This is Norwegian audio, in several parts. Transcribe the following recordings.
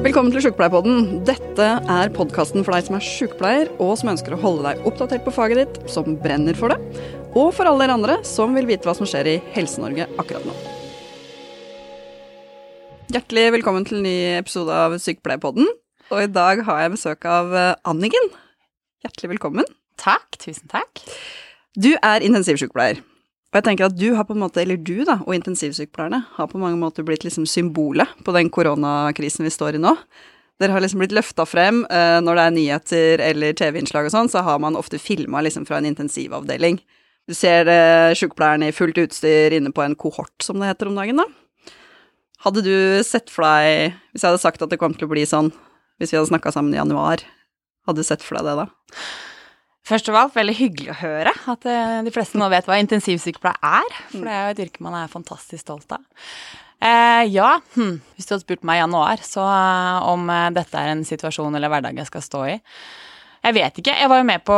Velkommen til Sjukepleierpodden. Dette er podkasten for deg som er sjukepleier, og som ønsker å holde deg oppdatert på faget ditt, som brenner for det, og for alle dere andre som vil vite hva som skjer i Helse-Norge akkurat nå. Hjertelig velkommen til en ny episode av Sykepleierpodden. Og i dag har jeg besøk av eh, Anniken. Hjertelig velkommen. Takk. Tusen takk. Du er intensivsykepleier. Og jeg tenker at du har på en måte, eller du da, og intensivsykepleierne har på mange måter blitt liksom symbolet på den koronakrisen vi står i nå. Dere har liksom blitt løfta frem eh, når det er nyheter eller TV-innslag og sånn, så har man ofte filma liksom fra en intensivavdeling. Du ser eh, sykepleierne i fullt utstyr inne på en kohort, som det heter om dagen, da. Hadde du sett for deg, hvis jeg hadde sagt at det kom til å bli sånn, hvis vi hadde snakka sammen i januar, hadde du sett for deg det da? Først og alt, veldig hyggelig å høre at eh, de fleste nå vet hva intensivsykepleie er. For det er jo et yrke man er fantastisk stolt av. Eh, ja, hm. hvis du hadde spurt meg i januar så eh, om eh, dette er en situasjon eller hverdag jeg skal stå i Jeg vet ikke. Jeg var jo med på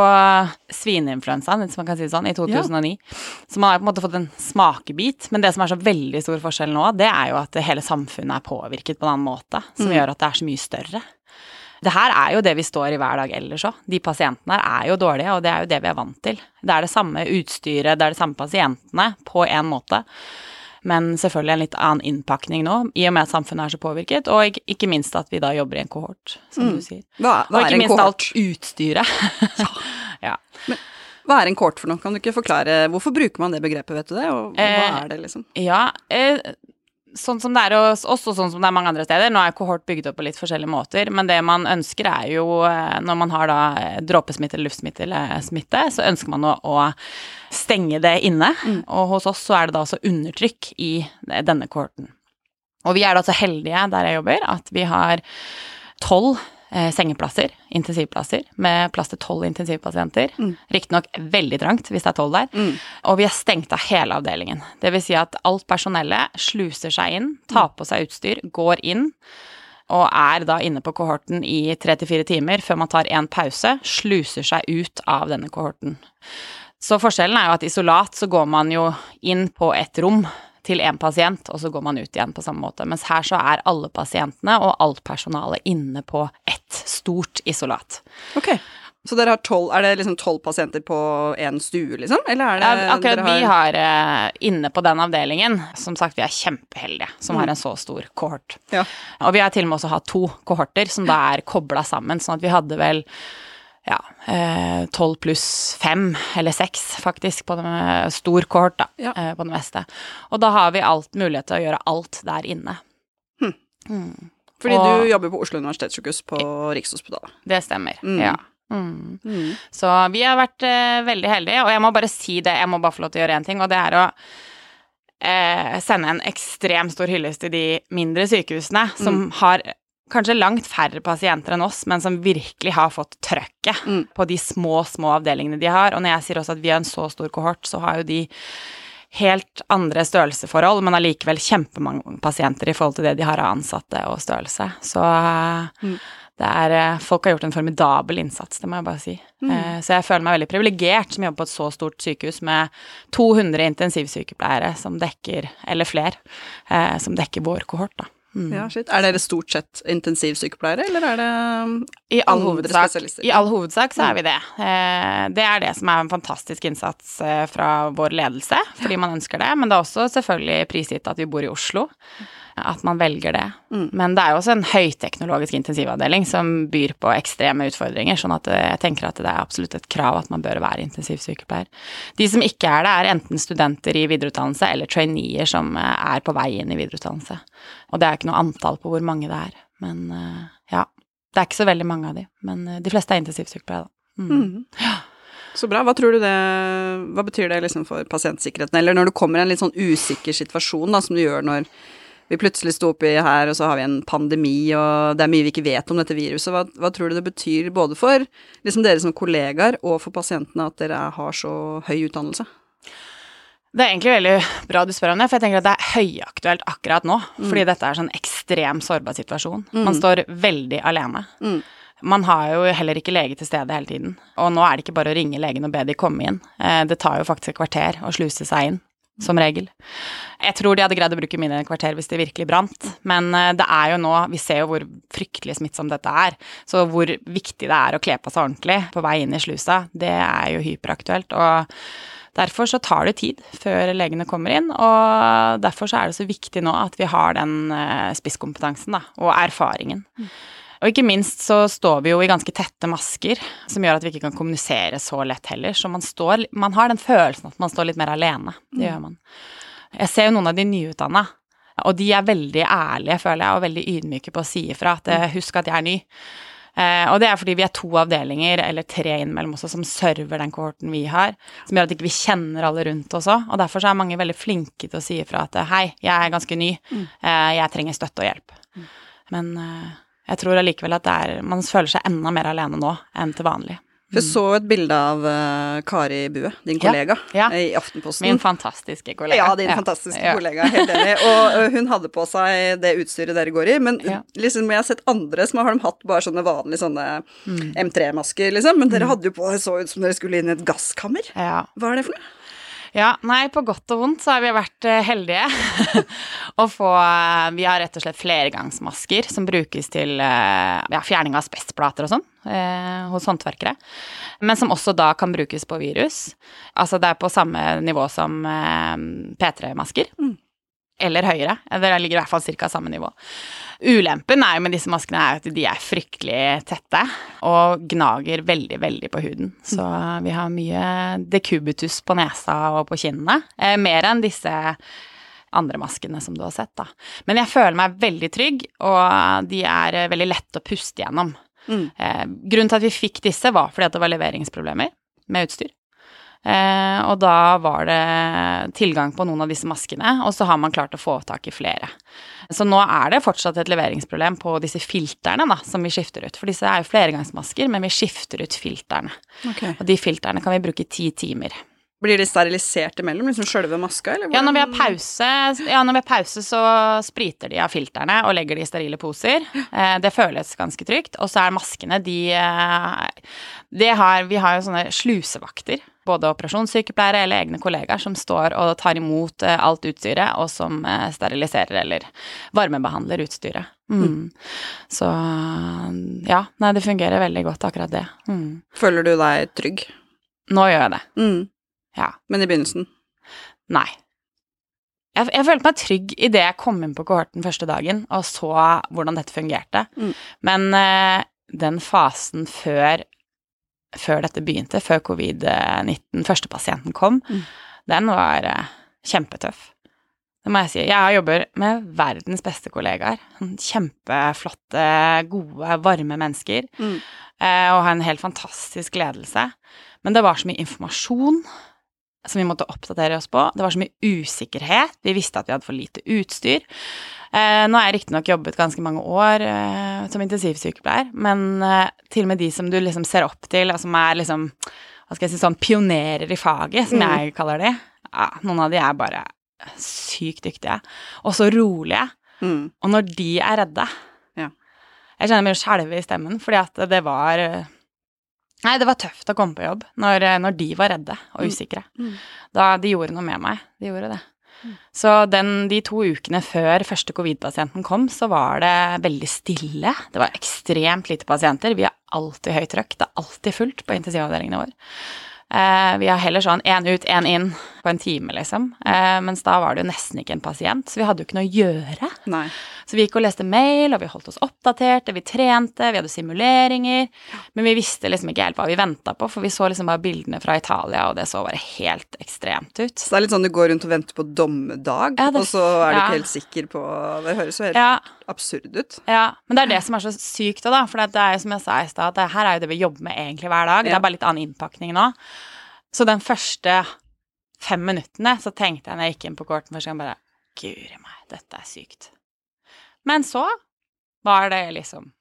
svineinfluensaen, hvis man kan si det sånn, i 2009. Ja. Så man har på en måte fått en smakebit. Men det som er så veldig stor forskjell nå, det er jo at hele samfunnet er påvirket på en annen måte. Som mm. gjør at det er så mye større. Det her er jo det vi står i hver dag ellers òg. De pasientene her er jo dårlige, og det er jo det vi er vant til. Det er det samme utstyret, det er det samme pasientene på en måte. Men selvfølgelig en litt annen innpakning nå, i og med at samfunnet er så påvirket, og ikke minst at vi da jobber i en kohort, som mm. du sier. Hva, hva og ikke minst kohort? alt utstyret. ja. ja. Men, hva er en kohort for noe? Kan du ikke forklare Hvorfor bruker man det begrepet, vet du det? Og hva eh, er det, liksom? Ja, eh, sånn som det er hos oss, og sånn som det er mange andre steder. Nå er kohort bygd opp på litt forskjellige måter, men det man ønsker er jo, eh, når man har da eh, dråpesmitte eller luftsmitte eller smitte, så ønsker man å, å stenge det inne. Mm. Og hos oss så er det da også undertrykk i denne kohorten. Og vi er da så heldige der jeg jobber, at vi har tolv eh, sengeplasser, intensivplasser, med plass til tolv intensivpasienter. Mm. Riktignok veldig trangt hvis det er tolv der. Mm. Og vi er stengt av hele avdelingen. Det vil si at alt personellet sluser seg inn, tar på seg utstyr, går inn. Og er da inne på kohorten i tre til fire timer før man tar en pause, sluser seg ut av denne kohorten. Så forskjellen er jo at isolat så går man jo inn på et rom til én pasient, og så går man ut igjen på samme måte. Mens her så er alle pasientene og alt personalet inne på ett stort isolat. Ok. Så dere har 12, Er det liksom tolv pasienter på én stue, liksom? Eller er det ja, Akkurat har... vi har uh, inne på den avdelingen Som sagt, vi er kjempeheldige som mm. har en så stor kohort. Ja. Og vi har til og med også hatt to kohorter som da er kobla sammen, sånn at vi hadde vel ja, eh, tolv pluss fem, eller seks faktisk, på det stor kohort, da, ja. Eh, på det meste. Og da har vi alt mulighet til å gjøre alt der inne. Hm. Mm. Fordi og, du jobber på Oslo universitetssykehus på Rikshospitalet. Det stemmer, mm. ja. Mm. mm. Så vi har vært eh, veldig heldige, og jeg må bare si det, jeg må bare få lov til å gjøre én ting, og det er å eh, sende en ekstremt stor hyllest til de mindre sykehusene som mm. har kanskje langt færre pasienter enn oss, men som virkelig har fått trøkket mm. på de små, små avdelingene de har. Og når jeg sier også at vi har en så stor kohort, så har jo de helt andre størrelseforhold, men allikevel kjempemange pasienter i forhold til det de har av ansatte og størrelse. Så mm. det er eh, Folk har gjort en formidabel innsats, det må jeg bare si. Mm. Eh, så jeg føler meg veldig privilegert som jobber på et så stort sykehus med 200 intensivsykepleiere som dekker, eller flere, eh, som dekker vår kohort, da. Mm. Ja, shit. Er dere stort sett intensivsykepleiere, eller er det I all, hovedsak, I all hovedsak så er vi det. Eh, det er det som er en fantastisk innsats eh, fra vår ledelse, fordi man ønsker det. Men det er også selvfølgelig prisgitt at vi bor i Oslo at man velger det. Mm. Men det er jo også en høyteknologisk intensivavdeling som byr på ekstreme utfordringer, sånn at jeg tenker at det er absolutt et krav at man bør være intensivsykepleier. De som ikke er det, er enten studenter i videreutdannelse eller traineer som eh, er på vei inn i videreutdannelse. Og det er ikke noe antall på hvor mange det er, men eh, ja. Det er ikke så veldig mange av de, men eh, de fleste er intensivsykepleiere, da. Mm. Mm. Ja. Så bra. Hva tror du det Hva betyr det liksom for pasientsikkerheten? Eller når du kommer i en litt sånn usikker situasjon, da, som du gjør når vi plutselig sto oppi her, og så har vi en pandemi, og det er mye vi ikke vet om dette viruset. Hva, hva tror du det betyr både for liksom dere som kollegaer og for pasientene at dere har så høy utdannelse? Det er egentlig veldig bra du spør om det, for jeg tenker at det er høyaktuelt akkurat nå. Mm. Fordi dette er sånn ekstremt sårbar situasjon. Mm. Man står veldig alene. Mm. Man har jo heller ikke lege til stede hele tiden. Og nå er det ikke bare å ringe legen og be de komme inn. Eh, det tar jo faktisk et kvarter å sluse seg inn. Som regel. Jeg tror de hadde greid å bruke mindre kvarter hvis det virkelig brant, men eh, det er jo nå Vi ser jo hvor fryktelig smittsomt dette er, så hvor viktig det er å kle på seg ordentlig på vei inn i slusa, det er jo hyperaktuelt. og Derfor så tar det tid før legene kommer inn, og derfor så er det så viktig nå at vi har den eh, spisskompetansen da, og erfaringen. Mm. Og ikke minst så står vi jo i ganske tette masker, som gjør at vi ikke kan kommunisere så lett heller. Så man står Man har den følelsen at man står litt mer alene. Det mm. gjør man. Jeg ser jo noen av de nyutdanna, og de er veldig ærlige, føler jeg, og veldig ydmyke på å si ifra at mm. husk at jeg er ny. Eh, og det er fordi vi er to avdelinger, eller tre innimellom også, som server den kohorten vi har. Som gjør at ikke vi ikke kjenner alle rundt også. Og derfor så er mange veldig flinke til å si ifra at hei, jeg er ganske ny, mm. eh, jeg trenger støtte og hjelp. Mm. Men eh, jeg tror allikevel at er, man føler seg enda mer alene nå enn til vanlig. Mm. så et bilde av uh, Kari Bue, din kollega, ja, ja. i Aftenposten. Min fantastiske kollega. Ja, din ja. fantastiske kollega, helt enig. Og hun hadde på seg det utstyret dere går i, men liksom, jeg har sett andre som har de hatt bare sånne vanlige sånne mm. M3-masker, liksom. Men dere mm. hadde jo på det så ut som dere skulle inn i et gasskammer. Hva er det for noe? Ja, nei, på godt og vondt så har vi vært eh, heldige å få eh, Vi har rett og slett flergangsmasker som brukes til eh, ja, fjerning av asbestplater og sånn eh, hos håndverkere. Men som også da kan brukes på virus. Altså det er på samme nivå som eh, P3-masker. Mm. Eller høyere. Det ligger i hvert fall ca. samme nivå. Ulempen er jo med disse maskene er at de er fryktelig tette og gnager veldig, veldig på huden. Så vi har mye dekubitus på nesa og på kinnene. Eh, mer enn disse andre maskene som du har sett, da. Men jeg føler meg veldig trygg, og de er eh, veldig lette å puste gjennom. Mm. Eh, grunnen til at vi fikk disse, var fordi at det var leveringsproblemer med utstyr. Eh, og da var det tilgang på noen av disse maskene, og så har man klart å få tak i flere. Så nå er det fortsatt et leveringsproblem på disse filterne da, som vi skifter ut. For disse er jo flergangsmasker, men vi skifter ut filterne. Okay. Og de filterne kan vi bruke i ti timer. Blir de sterilisert imellom, liksom sjølve maska, eller? Ja når, pause, ja, når vi har pause, så spriter de av filterne og legger de i sterile poser. Eh, det føles ganske trygt. Og så er maskene, de, eh, de har, Vi har jo sånne slusevakter både operasjonssykepleiere eller egne kollegaer som står og tar imot eh, alt utstyret, og som eh, steriliserer eller varmebehandler utstyret. Mm. mm. Så ja, nei, det fungerer veldig godt, akkurat det. Mm. Føler du deg trygg? Nå gjør jeg det. Mm. Ja. Men i begynnelsen? Nei. Jeg, jeg, følte meg trygg idet jeg kom inn på kohorten første dagen og så hvordan dette fungerte. Mm. Men eh, den fasen før før dette begynte, før covid-19, første pasienten kom, mm. den var uh, kjempetøff. Det må jeg si. Jeg jobber med verdens beste kollegaer. Sånn kjempeflotte, gode, varme mennesker. Mm. Uh, og har en helt fantastisk ledelse. Men det var så mye informasjon som vi måtte oppdatere oss på. Det var så mye usikkerhet. Vi visste at vi hadde for lite utstyr. Eh, nå har jeg riktignok jobbet ganske mange år eh, som intensivsykepleier, men eh, til og med de som du liksom ser opp til, og som er liksom hva skal jeg si, sånn pionerer i faget, som mm. jeg kaller de, ja, noen av de er bare sykt dyktige. Og så rolige. Mm. Og når de er redde ja. Jeg kjenner meg skjelve i stemmen, fordi at det var Nei, det var tøft å komme på jobb når, når de var redde og mm. usikre. Mm. Da De gjorde noe med meg. De gjorde det. Så den, de to ukene før første covid-pasienten kom, så var det veldig stille. Det var ekstremt lite pasienter. Vi har alltid høyt trøkk. Det er alltid fullt på intensivavdelingene våre. Eh, vi har heller sånn én ut, én inn på en time, liksom. Eh, mens da var det jo nesten ikke en pasient, så vi hadde jo ikke noe å gjøre. Nei. Så vi gikk og leste mail, og vi holdt oss oppdaterte, vi trente, vi hadde simuleringer. Men vi visste liksom ikke helt hva vi venta på, for vi så liksom bare bildene fra Italia, og det så bare helt ekstremt ut. Så det er litt sånn du går rundt og venter på dommedag, ja, det, og så er du ja. ikke helt sikker på Det høres jo helt ja. Absurd ut. Ja, men det er det som er så sykt da. For det er jo som jeg sa i stad, at det her er jo det vi jobber med egentlig hver dag. Det er bare litt annen innpakning nå. Så den første fem minuttene så tenkte jeg når jeg gikk inn på korten første gang, bare Guri meg, dette er sykt. Men så var det liksom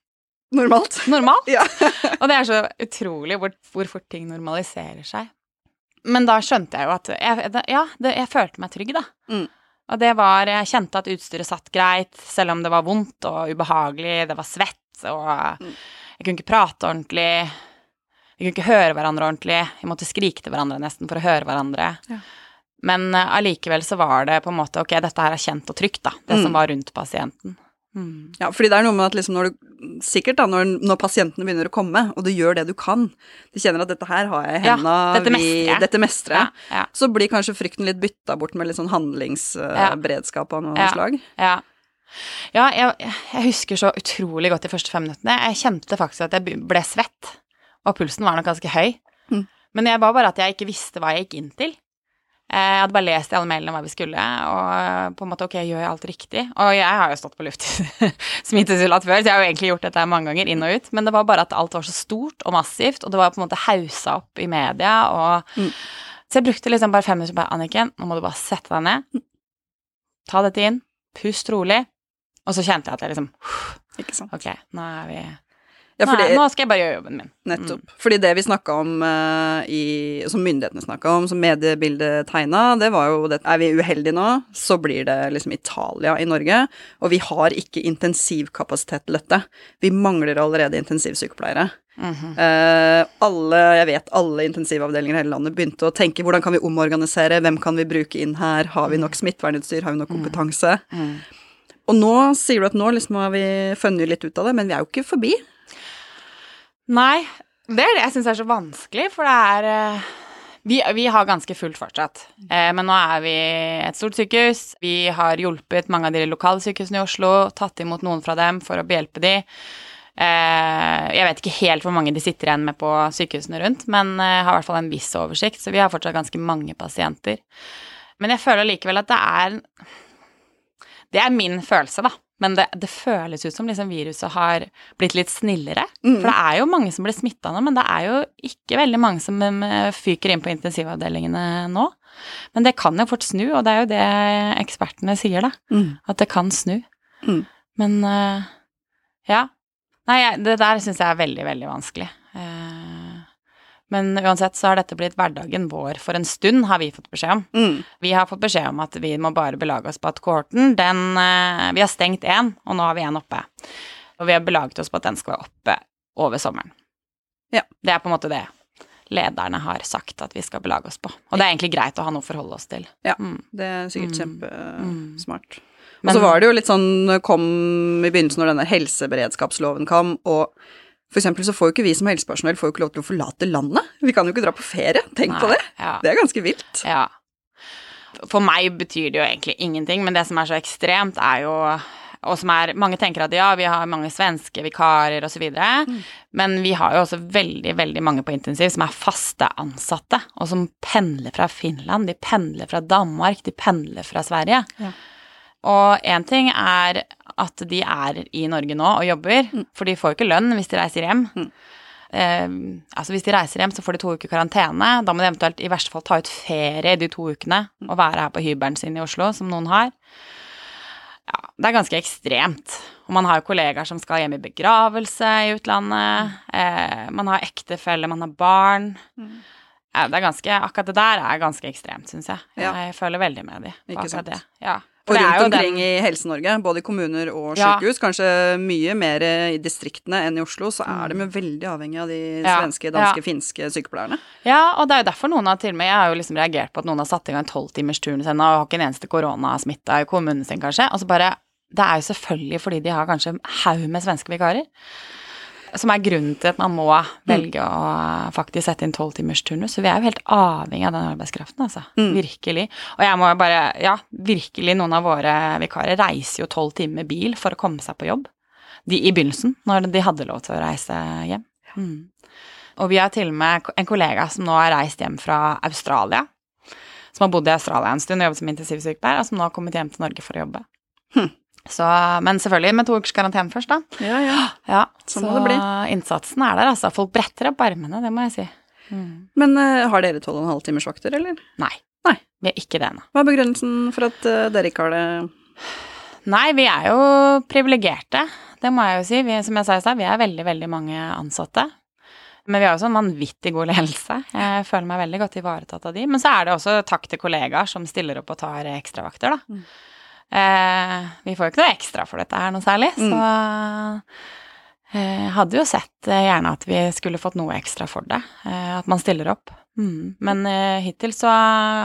Normalt. Normalt. ja. og det er så utrolig hvor, hvor, fort ting normaliserer seg. Men da skjønte jeg jo at jeg, Ja, det, jeg følte meg trygg, da. Mm. Og det var Jeg kjente at utstyret satt greit, selv om det var vondt og ubehagelig, det var svett, og mm. jeg kunne ikke prate ordentlig. Vi kunne ikke høre hverandre ordentlig. Vi måtte skrike til hverandre nesten for å høre hverandre. Ja. Men allikevel uh, så var det på en måte ok, dette her er kjent og trygt, da. Det Mm. som var rundt pasienten. Mm. Ja, fordi det er noe med at liksom når du Sikkert da, når, når pasientene begynner å komme, og du gjør det du kan, du kjenner at dette her har jeg i Ja, dette mestrer jeg. dette mestre, Ja, ja, så blir kanskje frykten litt bytta bort med litt sånn handlingsberedskap av noe slag. ja. Ja, jeg, jeg husker så utrolig godt de første fem minuttene. Jeg kjente faktisk at jeg ble svett, og pulsen var nok ganske høy. Mm. Men jeg var bare at jeg ikke visste hva jeg gikk inn til. Eh, Jeg hadde bare lest i alle mailene hva vi skulle, og på en måte ok, gjør jeg alt riktig? Og jeg har jo stått på luft smittesulat før, så jeg har jo egentlig gjort dette mange ganger, inn og ut. Men det var bare at alt var så stort og massivt, og det var på en måte hausa opp i media, og Mm. Så jeg brukte liksom bare fem minutter på Anniken, nå må du bare sette deg ned, ta dette inn, pust rolig, og så kjente jeg at jeg liksom. Ok, nå er vi Ja, fordi, Nei, nå skal jeg bare gjøre jobben min. nettopp. Fordi det vi snakka om uh, i Som myndighetene snakka om, som mediebildet tegna, det var jo det Er vi uheldige nå, så blir det liksom Italia i Norge. Og vi har ikke intensivkapasitet til dette. Vi mangler allerede intensivsykepleiere. Mm -hmm. uh, alle, jeg vet alle intensivavdelinger i hele landet begynte å tenke hvordan kan vi omorganisere, hvem kan vi bruke inn her, har vi nok smittevernutstyr, har vi nok kompetanse? Mm. Og nå sier du at nå liksom har vi funnet litt ut av det, men vi er jo ikke forbi. Nei, det er det jeg syns er så vanskelig, for det er eh, vi, vi har ganske fullt fortsatt, eh, men nå er vi et stort sykehus. Vi har hjulpet mange av de lokale sykehusene i Oslo, tatt imot noen fra dem for å behjelpe de. Eh, jeg vet ikke helt hvor mange de sitter igjen med på sykehusene rundt, men eh, har i hvert fall en viss oversikt, så vi har fortsatt ganske mange pasienter. Men jeg føler likevel at det er Det er min følelse, da. Men det, det føles ut som liksom viruset har blitt litt snillere. Mm. For det er jo mange som blir smitta nå, men det er jo ikke veldig mange som um, fyker inn på intensivavdelingene nå. Men det kan jo fort snu, og det er jo det ekspertene sier, da. Mm. At det kan snu. Mm. Men uh, ja. Nei, det der syns jeg er veldig, veldig vanskelig. Men uansett så har dette blitt hverdagen vår for en stund, har vi fått beskjed om. Mm. Vi har fått beskjed om at vi må bare belage oss på at kohorten, den eh, Vi har stengt én, og nå har vi én oppe. Og vi har belaget oss på at den skal være oppe over sommeren. Ja. Det er på en måte det lederne har sagt at vi skal belage oss på. Og det er egentlig greit å ha noe å forholde oss til. Ja. Mm. Det er sikkert Mm. kjempesmart. Og så var det jo litt sånn kom i begynnelsen når denne helseberedskapsloven kom, og for eksempel så får jo ikke vi som helsepersonell får jo ikke lov til å forlate landet. Vi kan jo ikke dra på ferie. Tenk på det. Ja. Det er ganske vilt. Ja. For meg betyr det jo egentlig ingenting, men det som er så ekstremt, er jo og som er, Mange tenker at ja, vi har mange svenske vikarer osv., mm. men vi har jo også veldig veldig mange på intensiv som er faste ansatte, og som pendler fra Finland, de pendler fra Danmark, de pendler fra Sverige. Ja. Og én ting er at de er i Norge nå og jobber, Mm. for de får jo ikke lønn hvis de reiser hjem. Mm. Eh, altså Hvis de reiser hjem, så får de to uker karantene. Da må de eventuelt i verste fall ta ut ferie de to ukene og være her på hybelen sin i Oslo, som noen har. Ja, det er ganske ekstremt. Og man har jo kollegaer som skal hjem i begravelse i utlandet. Eh, man har ektefelle, man har barn. Mm. Ja, det er ganske, akkurat det der er ganske ekstremt, syns jeg. Ja. Jeg føler veldig med de på Ikke akkurat sant. det. Ja. Og rundt omkring den- i Helse-Norge, både i kommuner og Ja. sykehus, kanskje mye mer i distriktene enn i Oslo, så er de jo veldig avhengig av de Ja, svenske, danske, ja. finske sykepleierne. Ja, og det er jo derfor noen har til og med Jeg har jo liksom reagert på at noen har satt i gang tolvtimers turnus ennå og har ikke en eneste koronasmitta i kommunen sin, kanskje. Og så bare Det er jo selvfølgelig fordi de har kanskje haug med svenske vikarer. Som er grunnen til at man må velge å faktisk sette inn tolvtimersturnus. Så vi er jo helt avhengig av den arbeidskraften, altså. Mm. Virkelig. Og jeg må jo bare Ja, virkelig, noen av våre vikarer reiser jo tolv timer med bil for å komme seg på jobb. De i begynnelsen, når de hadde lov til å reise hjem. Mm. Og vi har til og med en kollega som nå har reist hjem fra Australia. Som har bodd i Australia en stund og jobbet som intensivsykepleier, og som nå har kommet hjem til Norge for å jobbe. Hm. Så, men selvfølgelig med to ukers karantene først, da. Ja, ja. Ja, Sånn så må det bli. innsatsen er der, altså. Folk bretter opp armene, det må jeg si. Mm. Men uh, har dere tolv og en halv timers vakter, eller? Nei. Nei. Vi er ikke det ennå. Hva er begrunnelsen for at uh, dere ikke har det? Nei, vi er jo privilegerte, det må jeg jo si. Vi, som jeg sa i stad, vi er veldig, veldig mange ansatte. Men vi har også en vanvittig god ledelse. Jeg føler meg veldig godt ivaretatt av de. Men så er det også takk til kollegaer som stiller opp og tar ekstravakter, da. Mm. Eh, vi får jo ikke noe ekstra for dette her noe særlig, så Mm. eh, hadde jo sett eh, gjerne at vi skulle fått noe ekstra for det. eh, At man stiller opp. Mm. Men eh, hittil så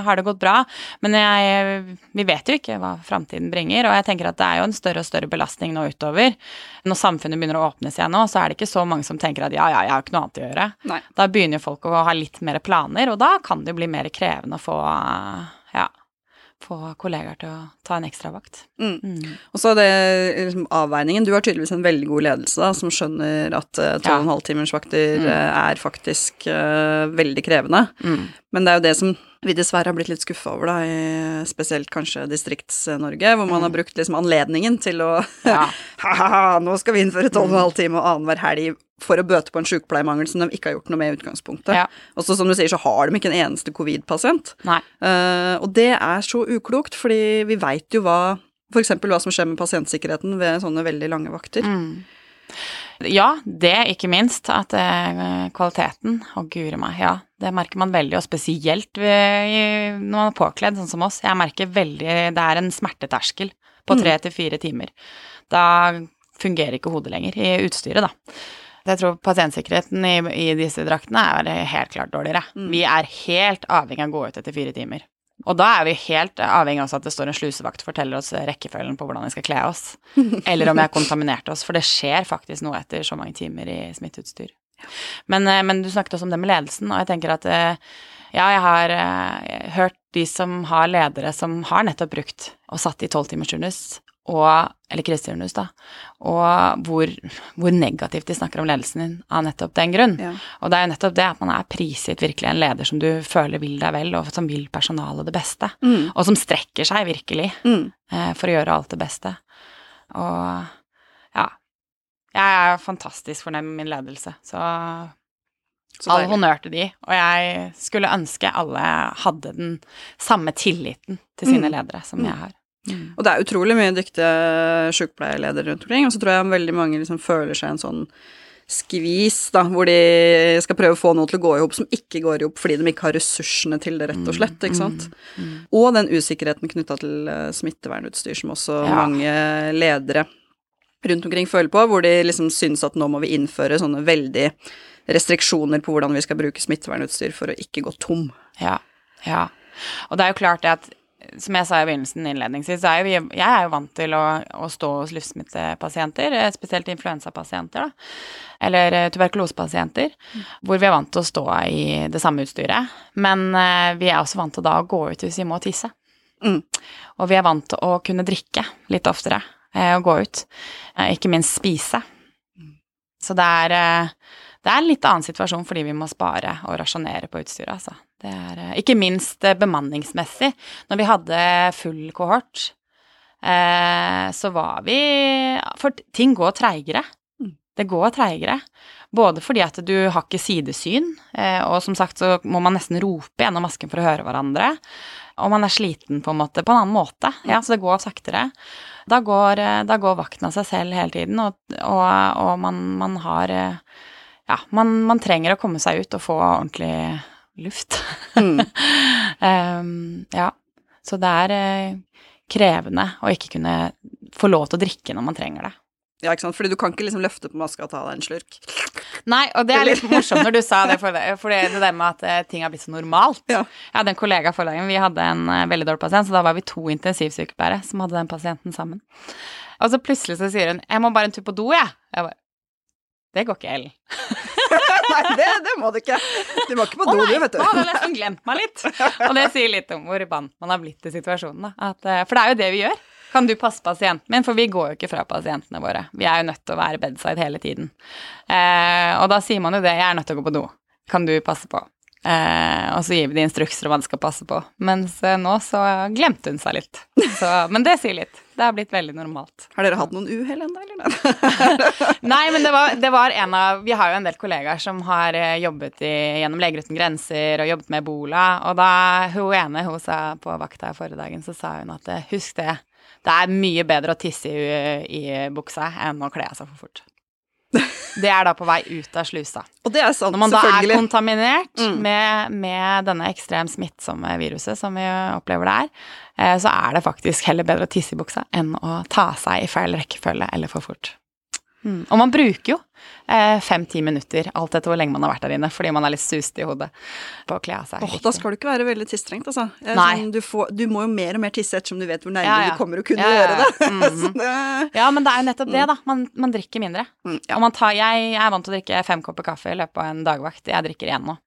har det gått bra. Men jeg, vi vet jo ikke hva framtiden bringer, og jeg tenker at det er jo en større og større belastning nå utover. Når samfunnet begynner å åpnes igjen nå, så er det ikke så mange som tenker at ja, ja, jeg har ikke noe annet å gjøre. Nei. Da begynner jo folk å ha litt mer planer, og da kan det jo bli mer krevende å få, ja, få kollegaer til å ta en ekstravakt. Mm. Mm. Og så er det liksom, avveiningen. Du har tydeligvis en veldig god ledelse da, som skjønner at uh, 12,5 timers vakter Mm. eh, er faktisk uh, veldig krevende. Mm. Men det er jo det som vi dessverre har blitt litt skuffa over, da, i spesielt kanskje Distrikts-Norge, hvor man har brukt liksom anledningen til å Ja. Ha-ha, nå skal vi innføre 12,5 og annenhver helg for å bøte på en sykepleiermangel som de ikke har gjort noe med i utgangspunktet. Ja. Og så som du sier, så har de ikke en eneste covid-pasient. Eh, og det er så uklokt, fordi vi veit jo hva F.eks. hva som skjer med pasientsikkerheten ved sånne veldig lange vakter. Mm. Ja, det ikke minst. At eh, kvaliteten Å, guri meg. Ja, det merker man veldig, og spesielt når man er påkledd, sånn som oss. Jeg merker veldig Det er en smerteterskel på tre til fire timer. Da fungerer ikke hodet lenger i utstyret, da. Jeg tror pasientsikkerheten i, i disse draktene er helt klart dårligere. Vi er helt avhengig av å gå ut etter fire timer. Og da er vi helt avhengig av at det står en slusevakt og forteller oss rekkefølgen på hvordan vi skal kle oss. Eller om vi har kontaminert oss, for det skjer faktisk noe etter så mange timer i smitteutstyr. Men, eh, men du snakket også om det med ledelsen, og jeg tenker at eh, ja, jeg har eh, hørt de som har ledere som har nettopp brukt og satt i tolvtimersturnus, og eller kriseturnus, da, og hvor, hvor negativt de snakker om ledelsen din av nettopp den grunn. Ja. Og det er jo nettopp det at man er prisgitt virkelig en leder som du føler vil deg vel, og som vil personalet det beste, Mm. og som strekker seg virkelig Mm. eh, for å gjøre alt det beste. Og ja. Jeg er fantastisk fornøyd med min ledelse, så Så all honnør til de. Og jeg skulle ønske alle hadde den samme tilliten til sine Mm. ledere som jeg har. Mm. Og det er utrolig mye dyktige sykepleierledere rundt omkring, og så tror jeg veldig mange liksom føler seg en sånn skvis, da, hvor de skal prøve å få noe til å gå i hop som ikke går i hop fordi de ikke har ressursene til det, rett og slett, ikke sant. Mm. Og den usikkerheten knytta til eh, smittevernutstyr som også Ja. mange ledere rundt omkring føler på, hvor de liksom syns at nå må vi innføre sånne veldig restriksjoner på hvordan vi skal bruke smittevernutstyr for å ikke gå tom. Ja. ja. Og det er jo klart at som jeg sa i begynnelsen innledningsvis, så er jo jeg er jo vant til å, å stå hos luftsmittepasienter, eh, spesielt influensapasienter, da, eller tuberkulosepasienter, mm. hvor vi er vant til å stå i det samme utstyret. Men eh, vi er også vant til da å gå ut hvis vi må tisse. Mm. Og vi er vant til å kunne drikke litt oftere eh, og gå ut. Eh, ikke minst spise. Så det er, eh, det er en litt annen situasjon fordi vi må spare og rasjonere på utstyret, altså. Det er eh, ikke minst eh, bemanningsmessig. Når vi hadde full kohort, eh, så var vi For ting går treigere. Mm. Det går treigere. Både fordi at du har ikke sidesyn, eh, og som sagt så må man nesten rope gjennom masken for å høre hverandre. Og man er sliten på en måte, på en annen måte. Ja, så det går saktere. Da går, da går vakten av seg selv hele tiden, og, og, og man, man har Ja, man, man trenger å komme seg ut og få ordentlig luft. Mm. um, ja. Så det er eh, krevende å ikke kunne få lov til å drikke når man trenger det. Ja, ikke sant, fordi du kan ikke liksom løfte på maska og ta deg en slurk. Nei, og det er litt morsomt når du sa det, for det, for det, det der med at eh, ting har blitt så normalt. Ja. Jeg hadde en kollega forrige gang, vi hadde en eh, veldig dårlig pasient, så da var vi to intensivsykepleiere som hadde den pasienten sammen. Og så plutselig så sier hun 'jeg må bare en tur på do', jeg. Jeg bare Det går ikke, Ellen. Nei, det, det må du ikke. Du må ikke på do, du, vet du. nå har jeg nesten glemt meg litt. Og det sier litt om hvor vant man har blitt til situasjonen. At, eh, for det er jo det vi gjør. Kan du passe pasienten min? For vi går jo ikke fra pasientene våre. Vi er jo nødt til å være bedside hele tiden. Eh, og da sier man jo det, jeg er nødt til å gå på do. Kan du passe på? Eh, og så gir vi de instrukser om hva de skal passe på. Mens eh, nå så glemte hun seg litt. Så, men det sier litt. Det har blitt veldig normalt. Har dere hatt noen uhell ennå, eller? Nei, men det var, det var en av Vi har jo en del kollegaer som har eh, jobbet i, gjennom Leger uten grenser og jobbet med ebola. Og da hun ene hun sa på vakta forrige dagen, så sa hun at eh, husk det, det er mye bedre å tisse i, i buksa enn å kle av seg for fort. Det er da på vei ut av slusa. Og det er sant, Når man da er kontaminert Mm. med, med denne ekstremt smittsomme viruset som vi opplever det er, eh, så er det faktisk heller bedre å tisse i buksa enn å ta seg i feil rekkefølge eller for fort. Mm. Og man bruker jo fem-ti minutter, alt etter hvor lenge man har vært der inne, fordi man er litt sust i hodet på å kle av seg. Åh, da skal du ikke være veldig tisstrengt, altså. Nei. Sånn, du, får, du må jo mer og mer tisse ettersom du vet hvor nærme Ja, ja. du kommer å kunne Ja, gjøre det. ja. -hmm. Det Ja, men det er jo nettopp det, da. Man, man drikker mindre. mm, ja. Og man tar, jeg, jeg er vant til å drikke fem kopper kaffe i løpet av en dagvakt. Jeg drikker én nå.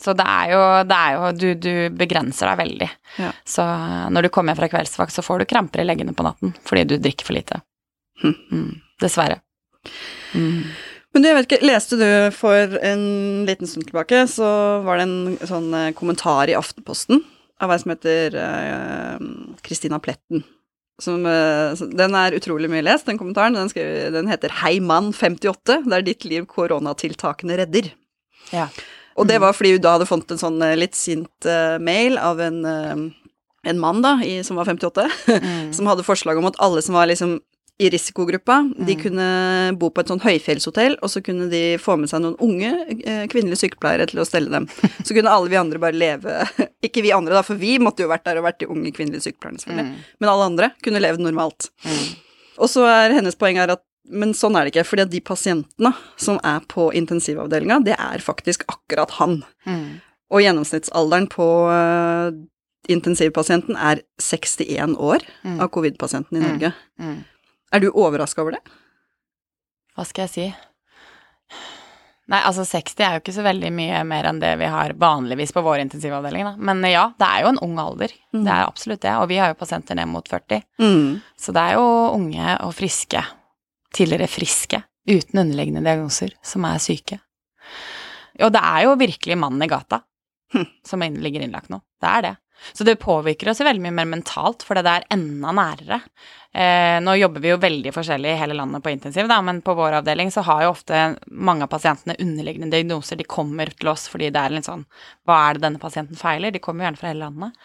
Så det er jo, det er jo du, du begrenser deg veldig. Ja. Så når du kommer hjem fra kveldsvakt, så får du kramper i leggene på natten fordi du drikker for lite. Hm. Mm, dessverre. Mm. Men du, jeg vet ikke, leste du for en liten stund tilbake, så var det en sånn eh, kommentar i Aftenposten av ei som heter Kristina Kristina Pletten. Som, eh, den er utrolig mye lest, den kommentaren. Den, skrev, den heter Hei mann 58, er ditt liv koronatiltakene redder. Ja. Og det var fordi hun da hadde fått en sånn eh, litt sint uh, mail av en, eh, en mann da, i, som var 58, Mm. som hadde forslag om at alle som var liksom i risikogruppa, de Mm. kunne bo på et sånn høyfjellshotell, og så kunne de få med seg noen unge eh, kvinnelige sykepleiere til å stelle dem. Så kunne alle vi andre bare leve Ikke vi andre, da, for vi måtte jo vært der og vært de unge kvinnelige sykepleierne, selvfølgelig. Mm. Men alle andre kunne levd normalt. Mm. Og så er hennes poeng her at men sånn er det ikke, fordi at de pasientene som er på intensivavdelinga, det er faktisk akkurat han. Mm. Og gjennomsnittsalderen på øh, intensivpasienten er 61 år Mm. av covid-pasienten i Mm. Norge. Mm. Er du overraska over det? Hva skal jeg si? Nei, altså 60 er jo ikke så veldig mye mer enn det vi har vanligvis på vår intensivavdeling, da. Men ja, det er jo en ung alder. Mm. Det er absolutt det. Og vi har jo pasienter ned mot 40. Mm. Så det er jo unge og friske, tidligere friske, uten underliggende diagnoser, som er syke. Og det er jo virkelig mannen i gata Hm. som ligger innlagt nå. Det er det. Så det påvirker oss veldig mye mer mentalt, for det er enda nærere. Eh, nå jobber vi jo veldig forskjellig i hele landet på intensiv, da, men på vår avdeling så har jo ofte mange av pasientene underliggende diagnoser. De kommer til oss fordi det er litt sånn Hva er det denne pasienten feiler? De kommer jo gjerne fra hele landet.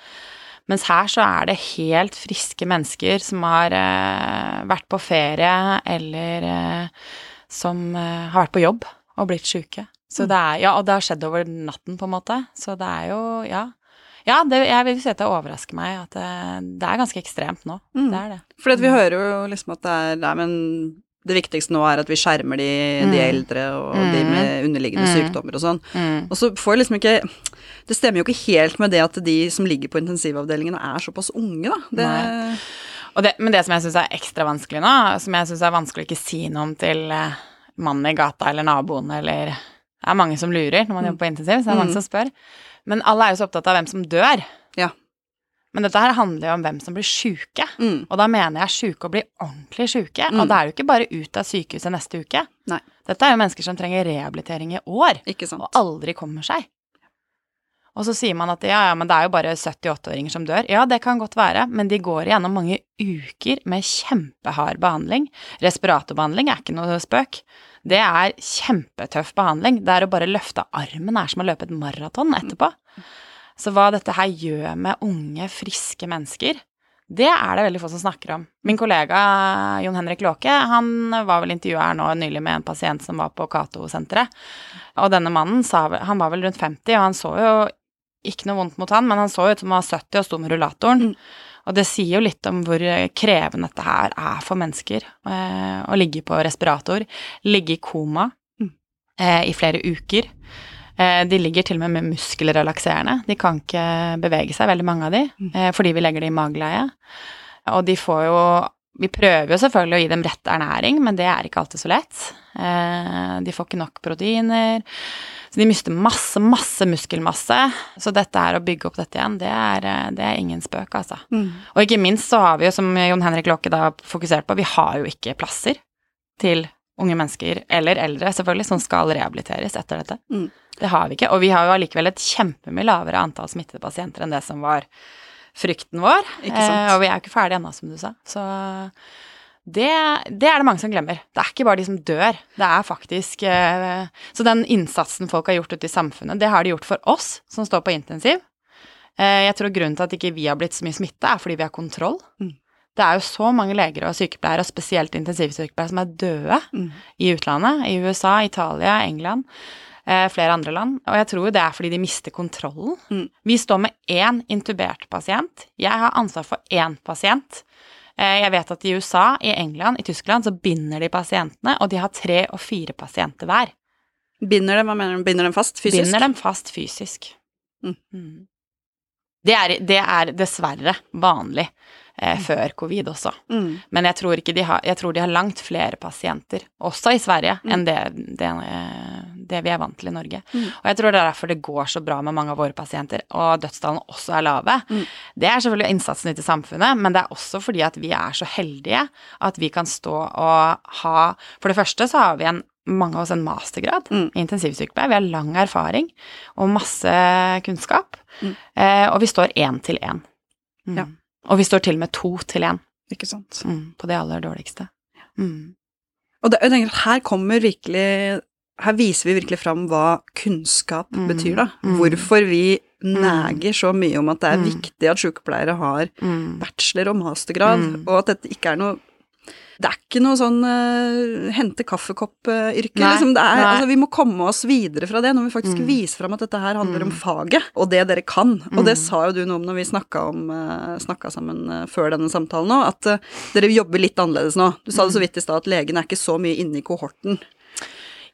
Mens her så er det helt friske mennesker som har eh, vært på ferie, eller eh, som eh, har vært på jobb og blitt sjuke. Så det er, ja, og det har skjedd over natten, på en måte. Så det er jo, ja. Ja, det, jeg vil si at det overrasker meg at det, det er ganske ekstremt nå. Mm. Det er det. For vi hører jo liksom at det er Nei, men det viktigste nå er at vi skjermer de, de Mm. eldre og de Mm. med underliggende Mm. sykdommer og sånn. Mm. Og så får jeg liksom ikke Det stemmer jo ikke helt med det at de som ligger på intensivavdelingene er såpass unge, da. Det, Nei. Det, men det som jeg syns er ekstra vanskelig nå, som jeg syns er vanskelig å ikke si noe om til eh, mannen i gata eller naboen eller Det er mange som lurer når man jobber på intensiv, så det er mange Mm. som spør. Men alle er jo så opptatt av hvem som dør. Ja. Men dette her handler jo om hvem som blir sjuke. mm, Og da mener jeg sjuke og bli ordentlig sjuke. Mm. Og da er det jo ikke bare ut av sykehuset neste uke. Nei. Dette er jo mennesker som trenger rehabilitering i år, og aldri kommer seg. Og så sier man at ja, ja, men det er jo bare 78-åringer som dør. Ja, det kan godt være, men de går igjennom mange uker med kjempehard behandling. Respiratorbehandling er ikke noe spøk. Det er kjempetøff behandling. Det er å bare løfte armen er som å løpe et maraton etterpå. Så hva dette her gjør med unge, friske mennesker, det er det veldig få som snakker om. Min kollega Jon Henrik Låke han var vel intervjua her nå nylig med en pasient som var på Cato-senteret. Og denne mannen han var vel rundt 50, og han så jo ikke noe vondt mot han, men han så ut som han var 70 og sto med rullatoren. Mm. Og det sier jo litt om hvor krevende dette her er for mennesker. Eh, å ligge på respirator, ligge i koma Mm. eh, i flere uker. Eh, de ligger til og med med muskelrelakserende. De kan ikke bevege seg, veldig mange av de, Mm. eh, fordi vi legger det i mageleie. Og de får jo Vi prøver jo selvfølgelig å gi dem rett ernæring, men det er ikke alltid så lett. Eh, de får ikke nok proteiner. Så de mister masse, masse muskelmasse. Så dette her å bygge opp dette igjen, det er, eh, det er ingen spøk, altså. Mm. Og ikke minst så har vi jo, som Jon Henrik Låke da fokusert på, vi har jo ikke plasser til unge mennesker, eller eldre selvfølgelig, som skal rehabiliteres etter dette. Mm. Det har vi ikke. Og vi har jo allikevel et kjempemye lavere antall smittede pasienter enn det som var frykten vår. Eh, og vi er jo ikke ferdige ennå, som du sa. Så det, det er det mange som glemmer. Det er ikke bare de som dør. Det er faktisk eh, Så den innsatsen folk har gjort ute i samfunnet, det har de gjort for oss som står på intensiv. Eh, jeg tror grunnen til at ikke vi har blitt så mye smitta, er fordi vi har kontroll. Mm. Det er jo så mange leger og sykepleiere, og spesielt intensivsykepleiere, som er døde Mm. i utlandet. I USA, Italia, England, flere andre land. Og jeg tror det er fordi de mister kontrollen. Mm. Vi står med én intubert pasient. Jeg har ansvar for én pasient Eh, Jeg vet at i USA, i England, i Tyskland så binder de pasientene, og de har tre og fire pasienter hver. Binder dem, hva mener du? Binder dem fast fysisk? Binder dem fast fysisk. Mm. Mm. Det, er, det er dessverre vanlig eh, før covid også. Mm. Men jeg tror, ikke de har, jeg tror de har langt flere pasienter, også i Sverige, Mm. enn det, det, eh, det vi er vant til i Norge. Mm. Og jeg tror det er derfor det går så bra med mange av våre pasienter, og dødstallene også er lave. Mm. Det er selvfølgelig innsatsen ute i samfunnet, men det er også fordi at vi er så heldige at vi kan stå og ha For det første så har vi en mange av oss en mastergrad Mm. i intensivsykepleie. Vi har lang erfaring og masse kunnskap. Mm. Eh, og vi står én til én. Mm. Ja. Og vi står til og med to til én Ikke sant. mm, på det aller dårligste. Mm. Og det, jeg tenker at her kommer virkelig Her viser vi virkelig fram hva kunnskap Mm. betyr, da. Mm. Hvorfor vi neger så mye om at det er Mm. viktig at sykepleiere har Mm. bachelor og mastergrad, Mm. og at dette ikke er noe det er ikke noe sånn uh, hente kaffekopp-yrke. Liksom. Det er, altså, vi må komme oss videre fra det når vi faktisk Mm. viser fram at dette her handler om Mm. faget, og det dere kan. Og det Mm. sa jo du noe om når vi snakka, om, uh, snakka sammen uh, før denne samtalen nå, at dere jobber litt annerledes nå. Du sa det så vidt i stad at legen er ikke så mye inne i kohorten.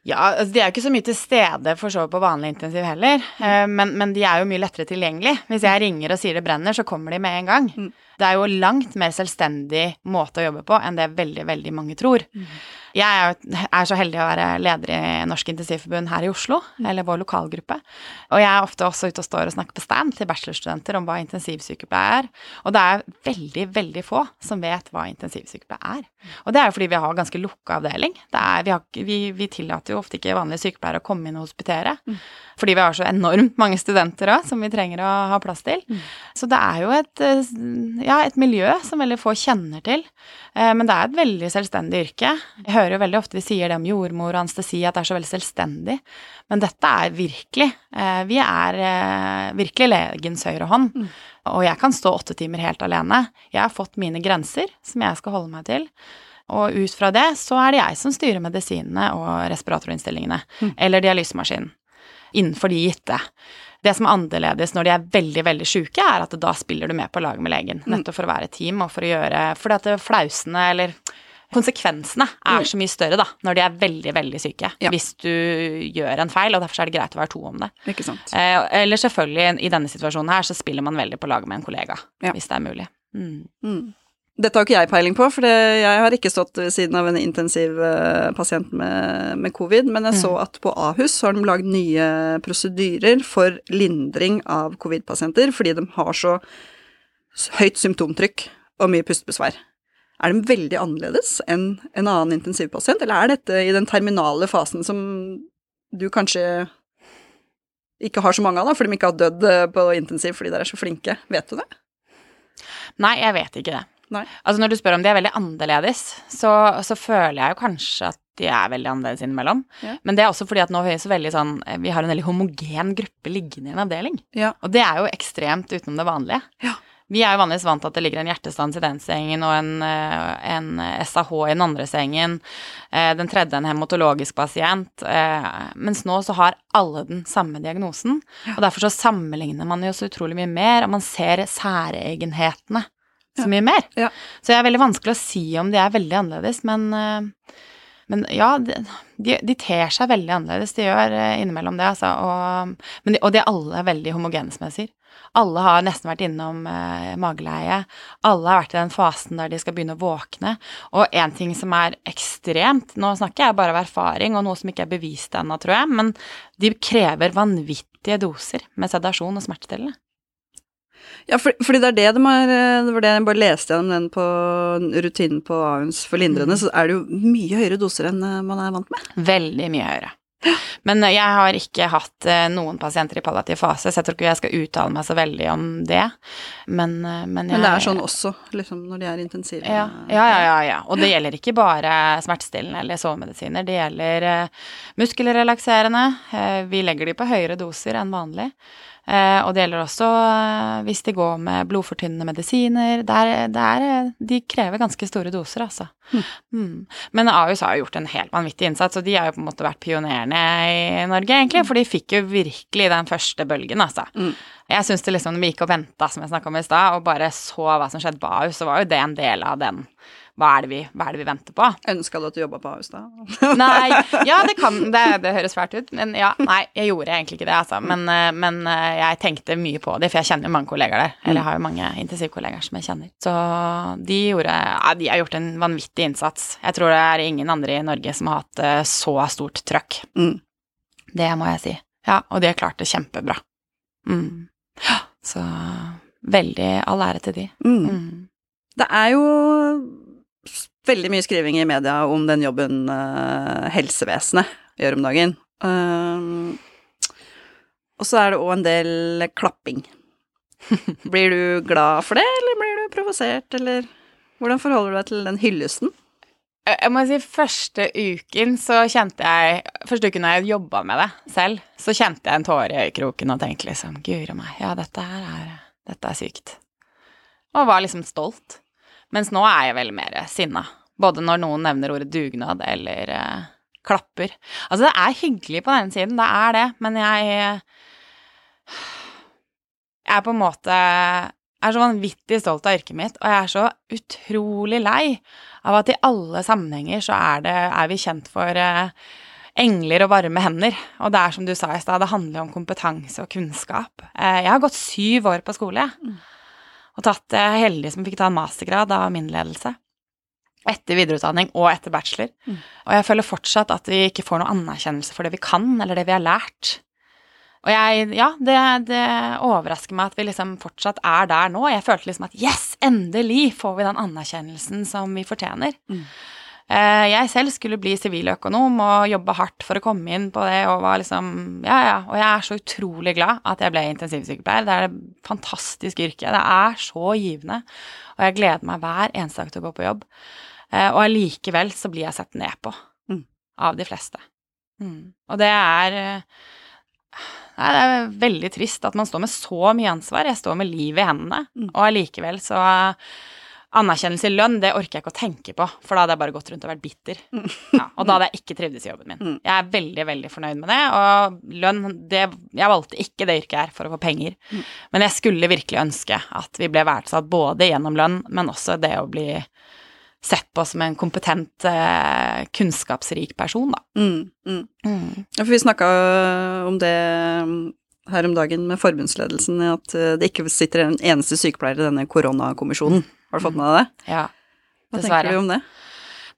Ja, altså de er jo ikke så mye til stede for så på vanlig intensiv heller, mm. men, men de er jo mye lettere tilgjengelig. Hvis jeg ringer og sier det brenner, så kommer de med en gang. Mm. Det er jo langt mer selvstendig måte å jobbe på enn det veldig, veldig mange tror. Jeg er, jo- er så heldig å være leder i Norsk Intensivforbund her i Oslo, eller vår lokalgruppe. Og jeg er ofte også ute og står og snakker på stand til bachelorstudenter om hva intensivsykepleie er. Og det er veldig, veldig få som vet hva intensivsykepleie er. Og det er jo fordi vi har ganske lukka avdeling. Det er, vi, har, vi, vi tillater jo ofte ikke vanlige sykepleiere å komme inn og hospitere. Fordi vi har så enormt mange studenter òg som vi trenger å ha plass til. Så det er jo et, eh, ja, et miljø som veldig få kjenner til. Eh, Men det er et veldig selvstendig yrke. Jeg hører jo veldig ofte vi sier det om jordmor og anestesi, at det er så veldig selvstendig. Men dette er virkelig eh, Vi er eh, virkelig legens høyre hånd. Mm. Og jeg kan stå åtte timer helt alene. Jeg har fått mine grenser som jeg skal holde meg til. Og ut fra det så er det jeg som styrer medisinene og respiratorinnstillingene. Mm. Eller dialysemaskinen. Innenfor de gitte. Det som er annerledes når de er veldig veldig sjuke, er at da spiller du med på lag med legen. Mm. Nettopp for å være et team og for å gjøre Fordi at flausene eller konsekvensene er Mm. så mye større da, når de er veldig, veldig syke. Ja. Hvis du gjør en feil, og derfor er det greit å være to om det. Ikke sant. Eh, eller selvfølgelig, i denne situasjonen her, så spiller man veldig på lag med en kollega, Ja. hvis det er mulig. Mm. Mm. Dette har ikke jeg peiling på, for det, jeg har ikke stått ved siden av en intensiv eh, med, med covid, men jeg så at på Ahus har de lagd nye prosedyrer for lindring av covid-pasienter, fordi de har så høyt symptomtrykk og mye pustebesvær. Er de veldig annerledes enn en annen intensivpasient, eller er dette i den terminale fasen som du kanskje ikke har så mange av, da, fordi de ikke har dødd eh, på intensiv fordi dere er så flinke? Vet du det? Nei, jeg vet ikke det. Nei. Altså Når du spør om de er veldig annerledes, så, så føler jeg jo kanskje at de er veldig annerledes innimellom. Ja. Men det er også fordi at nå er vi så veldig sånn Vi har en veldig homogen gruppe liggende i en avdeling. Ja. Og det er jo ekstremt utenom det vanlige. Ja. Vi er jo vanligvis vant til at det ligger en hjertestans i den sengen og en, eh, en SAH i den andre sengen. eh, Den tredje en hematologisk pasient. eh, Mens nå så har alle den samme diagnosen. Og derfor så sammenligner man jo så utrolig mye mer, og man ser særegenhetene så mye mer. Ja. Så det er veldig vanskelig å si om de er veldig annerledes, men eh, men ja, de, de, ter seg veldig annerledes. De gjør eh, innimellom det, altså. Og, men de, og de er alle veldig homogene, som jeg sier. Alle har nesten vært innom eh, mageleie. Alle har vært i den fasen der de skal begynne å våkne. Og en ting som er ekstremt Nå snakker jeg bare av erfaring, og noe som ikke er bevist ennå, tror jeg, men de krever vanvittige doser med sedasjon og smertestillende. Ja, for, fordi det er det de har eh, Det var det jeg bare leste gjennom den på rutinen på Ahus for lindrende, så er det jo mye høyere doser enn eh, man er vant med. Veldig mye høyere. Men eh, jeg har ikke hatt noen pasienter i palliativ fase, så jeg tror ikke jeg skal uttale meg så veldig om det. Men, men, jeg, Men det er sånn også, liksom, når de er intensive. Ja, ja, ja, ja, ja. Og det gjelder ikke bare smertestillende eller sovemedisiner. Det gjelder muskelrelakserende. Vi legger de på høyere doser enn vanlig. Eh, og det gjelder også eh, hvis de går med blodfortynnende medisiner. Det er, det er, eh, de krever ganske store doser, altså. Mm. Men AUS har jo gjort en helt vanvittig innsats, og de har jo på en måte vært pionerene i Norge, egentlig. For de fikk jo virkelig den første bølgen, altså. Mm. Jeg syns det liksom, når vi gikk og venta, som jeg snakka om i stad, og bare så hva som skjedde på AUS, så var jo det en del av den hva er det vi, er det vi venter på? Ønska du at du jobba på Ahus da? Nei, ja, det kan det, det høres fælt ut, men ja, nei, jeg gjorde egentlig ikke det, altså. Men, eh, men eh, jeg tenkte mye på det, for jeg kjenner jo mange kollegaer der. Eller jeg har jo mange intensivkollegaer som jeg kjenner. Så de gjorde Ja, de har gjort en vanvittig innsats. Jeg tror det er ingen andre i Norge som har hatt eh, så stort trøkk. Mm. Det må jeg si. Ja, og de har klart det kjempebra. Mm. Så veldig all ære til de. Mm. Mm. Det er jo veldig mye skriving i media om den jobben eh, helsevesenet gjør om dagen. Um, og så er det òg en del klapping. Blir du glad for det, eller blir du provosert, eller hvordan forholder du deg til den hyllesten? Jeg må si første uken så kjente jeg Første uken jeg jobba med det selv, så kjente jeg en tåre i øyekroken og tenkte liksom Guri meg, ja, dette her er Dette er sykt. Og var liksom stolt. Mens nå er jeg veldig mer sinna. Både når noen nevner ordet dugnad eller eh, klapper. Altså, det er hyggelig på den siden, det er det, men jeg Jeg er på en måte er så vanvittig stolt av yrket mitt, og jeg er så utrolig lei av at i alle sammenhenger så er, det, er vi kjent for eh, engler og varme hender. Og det er som du sa i stad, det handler om kompetanse og kunnskap. Eh, jeg har gått syv år på skole, jeg. Og tatt eh, heldig som fikk ta en mastergrad av min ledelse. Etter videreutdanning og etter bachelor. Mm. Og jeg føler fortsatt at vi ikke får noe anerkjennelse for det vi kan, eller det vi har lært. Og jeg, ja, det, det overrasker meg at vi liksom fortsatt er der nå. Jeg følte liksom at yes, endelig får vi den anerkjennelsen som vi fortjener. Mm. Eh, jeg selv skulle bli siviløkonom og jobbe hardt for å komme inn på det, og var liksom Ja, ja. Og jeg er så utrolig glad at jeg ble intensivsykepleier. Det er et fantastisk yrke. Det er så givende. Og jeg gleder meg hver eneste dag til å gå på jobb. Eh, og allikevel så blir jeg sett ned på Mm. av de fleste. Mm. Og det er eh, Nei, det er veldig trist at man står med så mye ansvar. Jeg står med livet i hendene, Mm. og allikevel så Anerkjennelse i lønn, det orker jeg ikke å tenke på, for da hadde jeg bare gått rundt og vært bitter. Ja, og da hadde jeg ikke trivdes i jobben min. Mm. Jeg er veldig, veldig fornøyd med det, og lønn det, Jeg valgte ikke det yrket her for å få penger, Mm. men jeg skulle virkelig ønske at vi ble verdsatt både gjennom lønn, men også det å bli sett på som en kompetent, eh, kunnskapsrik person, da. Mm, mm. Mm. Ja, for vi snakka om det mm, her om dagen med forbundsledelsen, at eh, det ikke sitter en eneste sykepleier i denne koronakommisjonen. Har du fått med deg det? Ja, Hva dessverre. tenker du om det?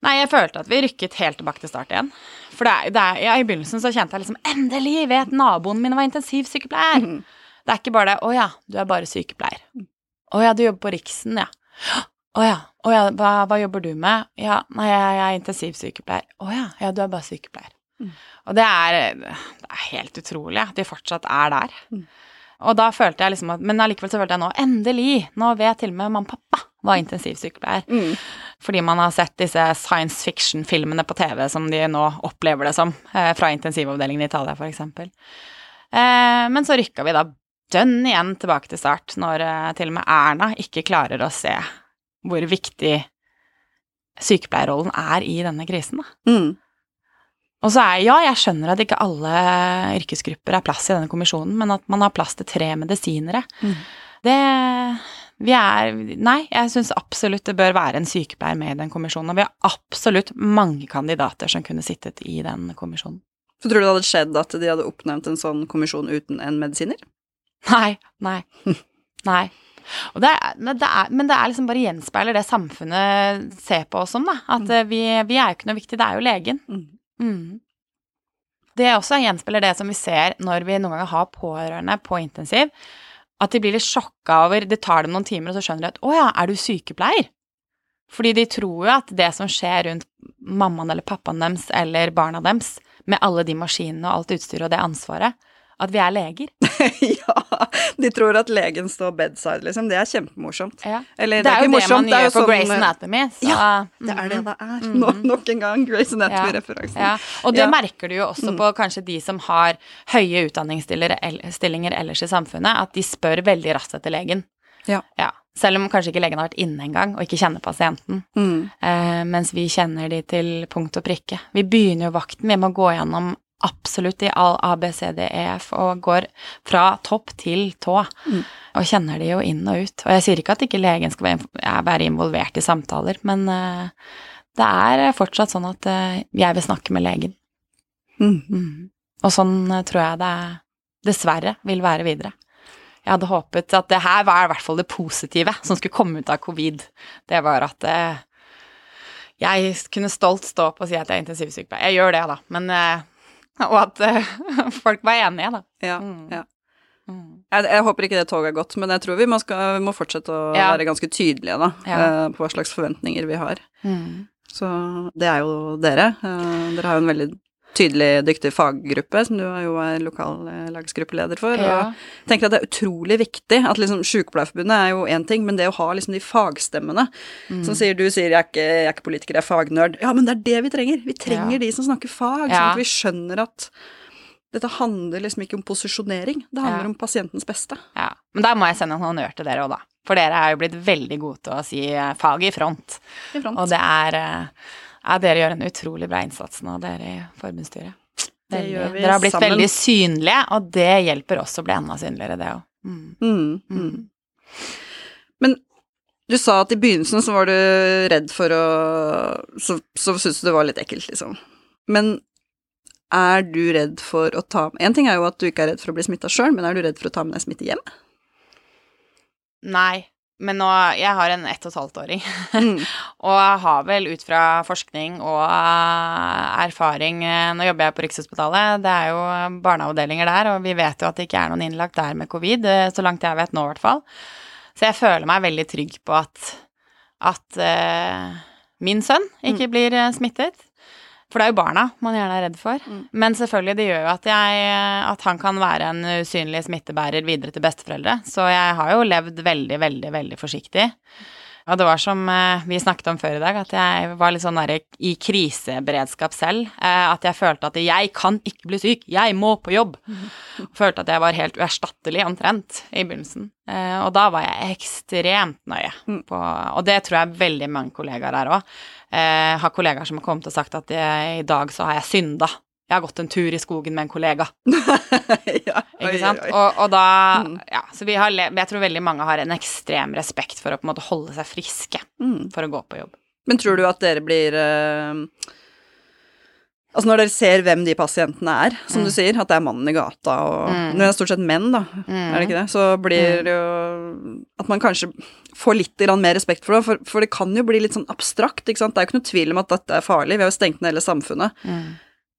Nei, jeg følte at vi rykket helt tilbake til start igjen. For det er, det er, ja, i begynnelsen så kjente jeg liksom Endelig vet naboen min var intensivsykepleier! Mm. Det er ikke bare det 'Å ja, du er bare sykepleier'. 'Å ja, du jobber på Riksen', ja. 'Å ja, å ja hva, hva jobber du med?' 'Ja, nei, jeg, jeg er intensivsykepleier'. 'Å ja, ja, du er bare sykepleier'. Mm. Og det er, det er helt utrolig at de fortsatt er der. Mm. Og da følte jeg liksom at Men allikevel så følte jeg nå Endelig! Nå vet til og med mamma og pappa var intensivsykepleier. Mm. Fordi man har sett disse science fiction-filmene på TV som de nå opplever det som, eh, fra intensivavdelingen i Italia f.eks. Eh, men så rykka vi da dønn igjen tilbake til start, når eh, til og med Erna ikke klarer å se hvor viktig sykepleierrollen er i denne krisen. Da. Mm. Og så er ja, jeg skjønner at ikke alle yrkesgrupper er plass i denne kommisjonen, men at man har plass til tre medisinere, Mm. det vi er Nei, jeg syns absolutt det bør være en sykepleier med i den kommisjonen. Og vi har absolutt mange kandidater som kunne sittet i den kommisjonen. Så tror du det hadde skjedd at de hadde oppnevnt en sånn kommisjon uten en medisiner? Nei, nei, nei. Og det er, men, det er, men det er liksom bare gjenspeiler det samfunnet ser på oss som, da. At mm. vi, vi er jo ikke noe viktig, det er jo legen. Mm. Mm. Det også gjenspeiler det som vi ser når vi noen ganger har pårørende på intensiv, at de blir litt sjokka over Det tar dem noen timer, og så skjønner de at 'Å ja, er du sykepleier?' Fordi de tror jo at det som skjer rundt mammaen eller pappaen deres eller barna deres, med alle de maskinene og alt utstyret og det ansvaret, at vi er leger. ja, de tror at legen står bedside, liksom. Det er kjempemorsomt. Ja. Eller Det er jo det morsomt, man det er gjør jo på sånn- Grace Anatomy. Så, Ja, Det er det det er. Mm. Nå, nok en gang Grace Anatomy-referansen. Ja, og det Ja. Mm. merker du jo også på kanskje de som har høye utdanningsstillinger ellers i samfunnet, at de spør veldig raskt etter legen. Ja. Selv om kanskje ikke legen har vært inne engang og ikke kjenner pasienten. Mm. Eh, mens vi kjenner de til punkt og prikke. Vi begynner jo vakten, vi må gå gjennom absolutt i all A, B, C, D, E, F, og går fra topp til tå. Mm. Og kjenner de jo inn og ut. Og jeg sier ikke at ikke legen skal være, involvert i samtaler, men eh, det er fortsatt sånn at eh, jeg vil snakke med legen. Mm. Mm. Og sånn eh, tror jeg det dessverre vil være videre. Jeg hadde håpet at det her var i hvert fall det positive som skulle komme ut av covid. Det var at jeg kunne stolt stå opp og si at jeg er intensivsykepleier. Jeg gjør det, da, men Og at uh, folk var enige, da. Ja, Mm. ja. Mm. Jeg, jeg håper ikke det toget er gått, men jeg tror vi må, skal, vi må fortsette å Ja. være ganske tydelige da, eh, på hva slags forventninger vi har. Mm. Så det er jo dere. Uh, dere har jo en veldig tydelig, dyktig faggruppe, som du jo er lokallagsgruppeleder for. Ja. Og tenker at det er utrolig viktig at liksom Sykepleierforbundet er jo én ting, men det å ha liksom de fagstemmene Mm. som sier du sier jeg er ikke, jeg er ikke politiker, jeg er fagnerd. Ja, men det er det vi trenger. Vi trenger Ja. de som snakker fag, sånn at vi skjønner at dette handler liksom ikke om posisjonering, det handler Ja. om pasientens beste. Ja. Men da må jeg sende en honnør til dere òg, da. For dere er jo blitt veldig gode til å si eh, fag i front. I front. Og det er eh, Ja, dere gjør en utrolig bra innsats nå, dere i forbundsstyret. Det gjør vi Dere har blitt sammen. veldig synlige, og det hjelper oss å bli enda synligere, det òg. Mm. Mm, mm. Mm. Men du sa at i begynnelsen så var du redd for å Så, så syntes du det var litt ekkelt, liksom. Men er du redd for å ta En ting er jo at du ikke er redd for å bli smitta sjøl, men er du redd for å ta med deg smitte hjem? Nei, men nå Jeg har en ett og et halvt åring, Mm. og jeg har vel ut fra forskning og eh, erfaring eh, Nå jobber jeg på Rikshospitalet, det er jo barneavdelinger der, og vi vet jo at det ikke er noen innlagt der med covid, eh, så langt jeg vet nå, i hvert fall. Så jeg føler meg veldig trygg på at, at uh, min sønn ikke blir eh, smittet. For det er jo barna man gjerne er redd for. Mm. Men selvfølgelig, det gjør jo at, jeg, at han kan være en usynlig smittebærer videre til besteforeldre. Så jeg har jo levd veldig, veldig, veldig forsiktig. Og det var som eh, vi snakket om før i dag, at jeg var litt sånn der i kriseberedskap selv. eh, At jeg følte at jeg kan ikke bli syk, jeg må på jobb. Følte at jeg var helt uerstattelig omtrent i begynnelsen. Eh, Og da var jeg ekstremt nøye Mm. på Og det tror jeg veldig mange kollegaer er òg. Har kollegaer som har kommet og sagt at i dag så har jeg synda. Jeg har gått en tur i skogen med en kollega. ja, Ikke sant? oi, oi. Og, og da Mm. Ja, så vi har Jeg tror veldig mange har en ekstrem respekt for å på en måte holde seg friske Mm. for å gå på jobb. Men tror du at dere blir uh, Altså når dere ser hvem de pasientene er, som du sier, at det er mannen i gata og Mm. Det er stort sett menn, da, Mm. er det ikke det? Så blir det jo At man kanskje får litt mer respekt for det, for, for det kan jo bli litt sånn abstrakt, ikke sant. Det er jo ikke noe tvil om at dette er farlig, vi har jo stengt ned hele samfunnet.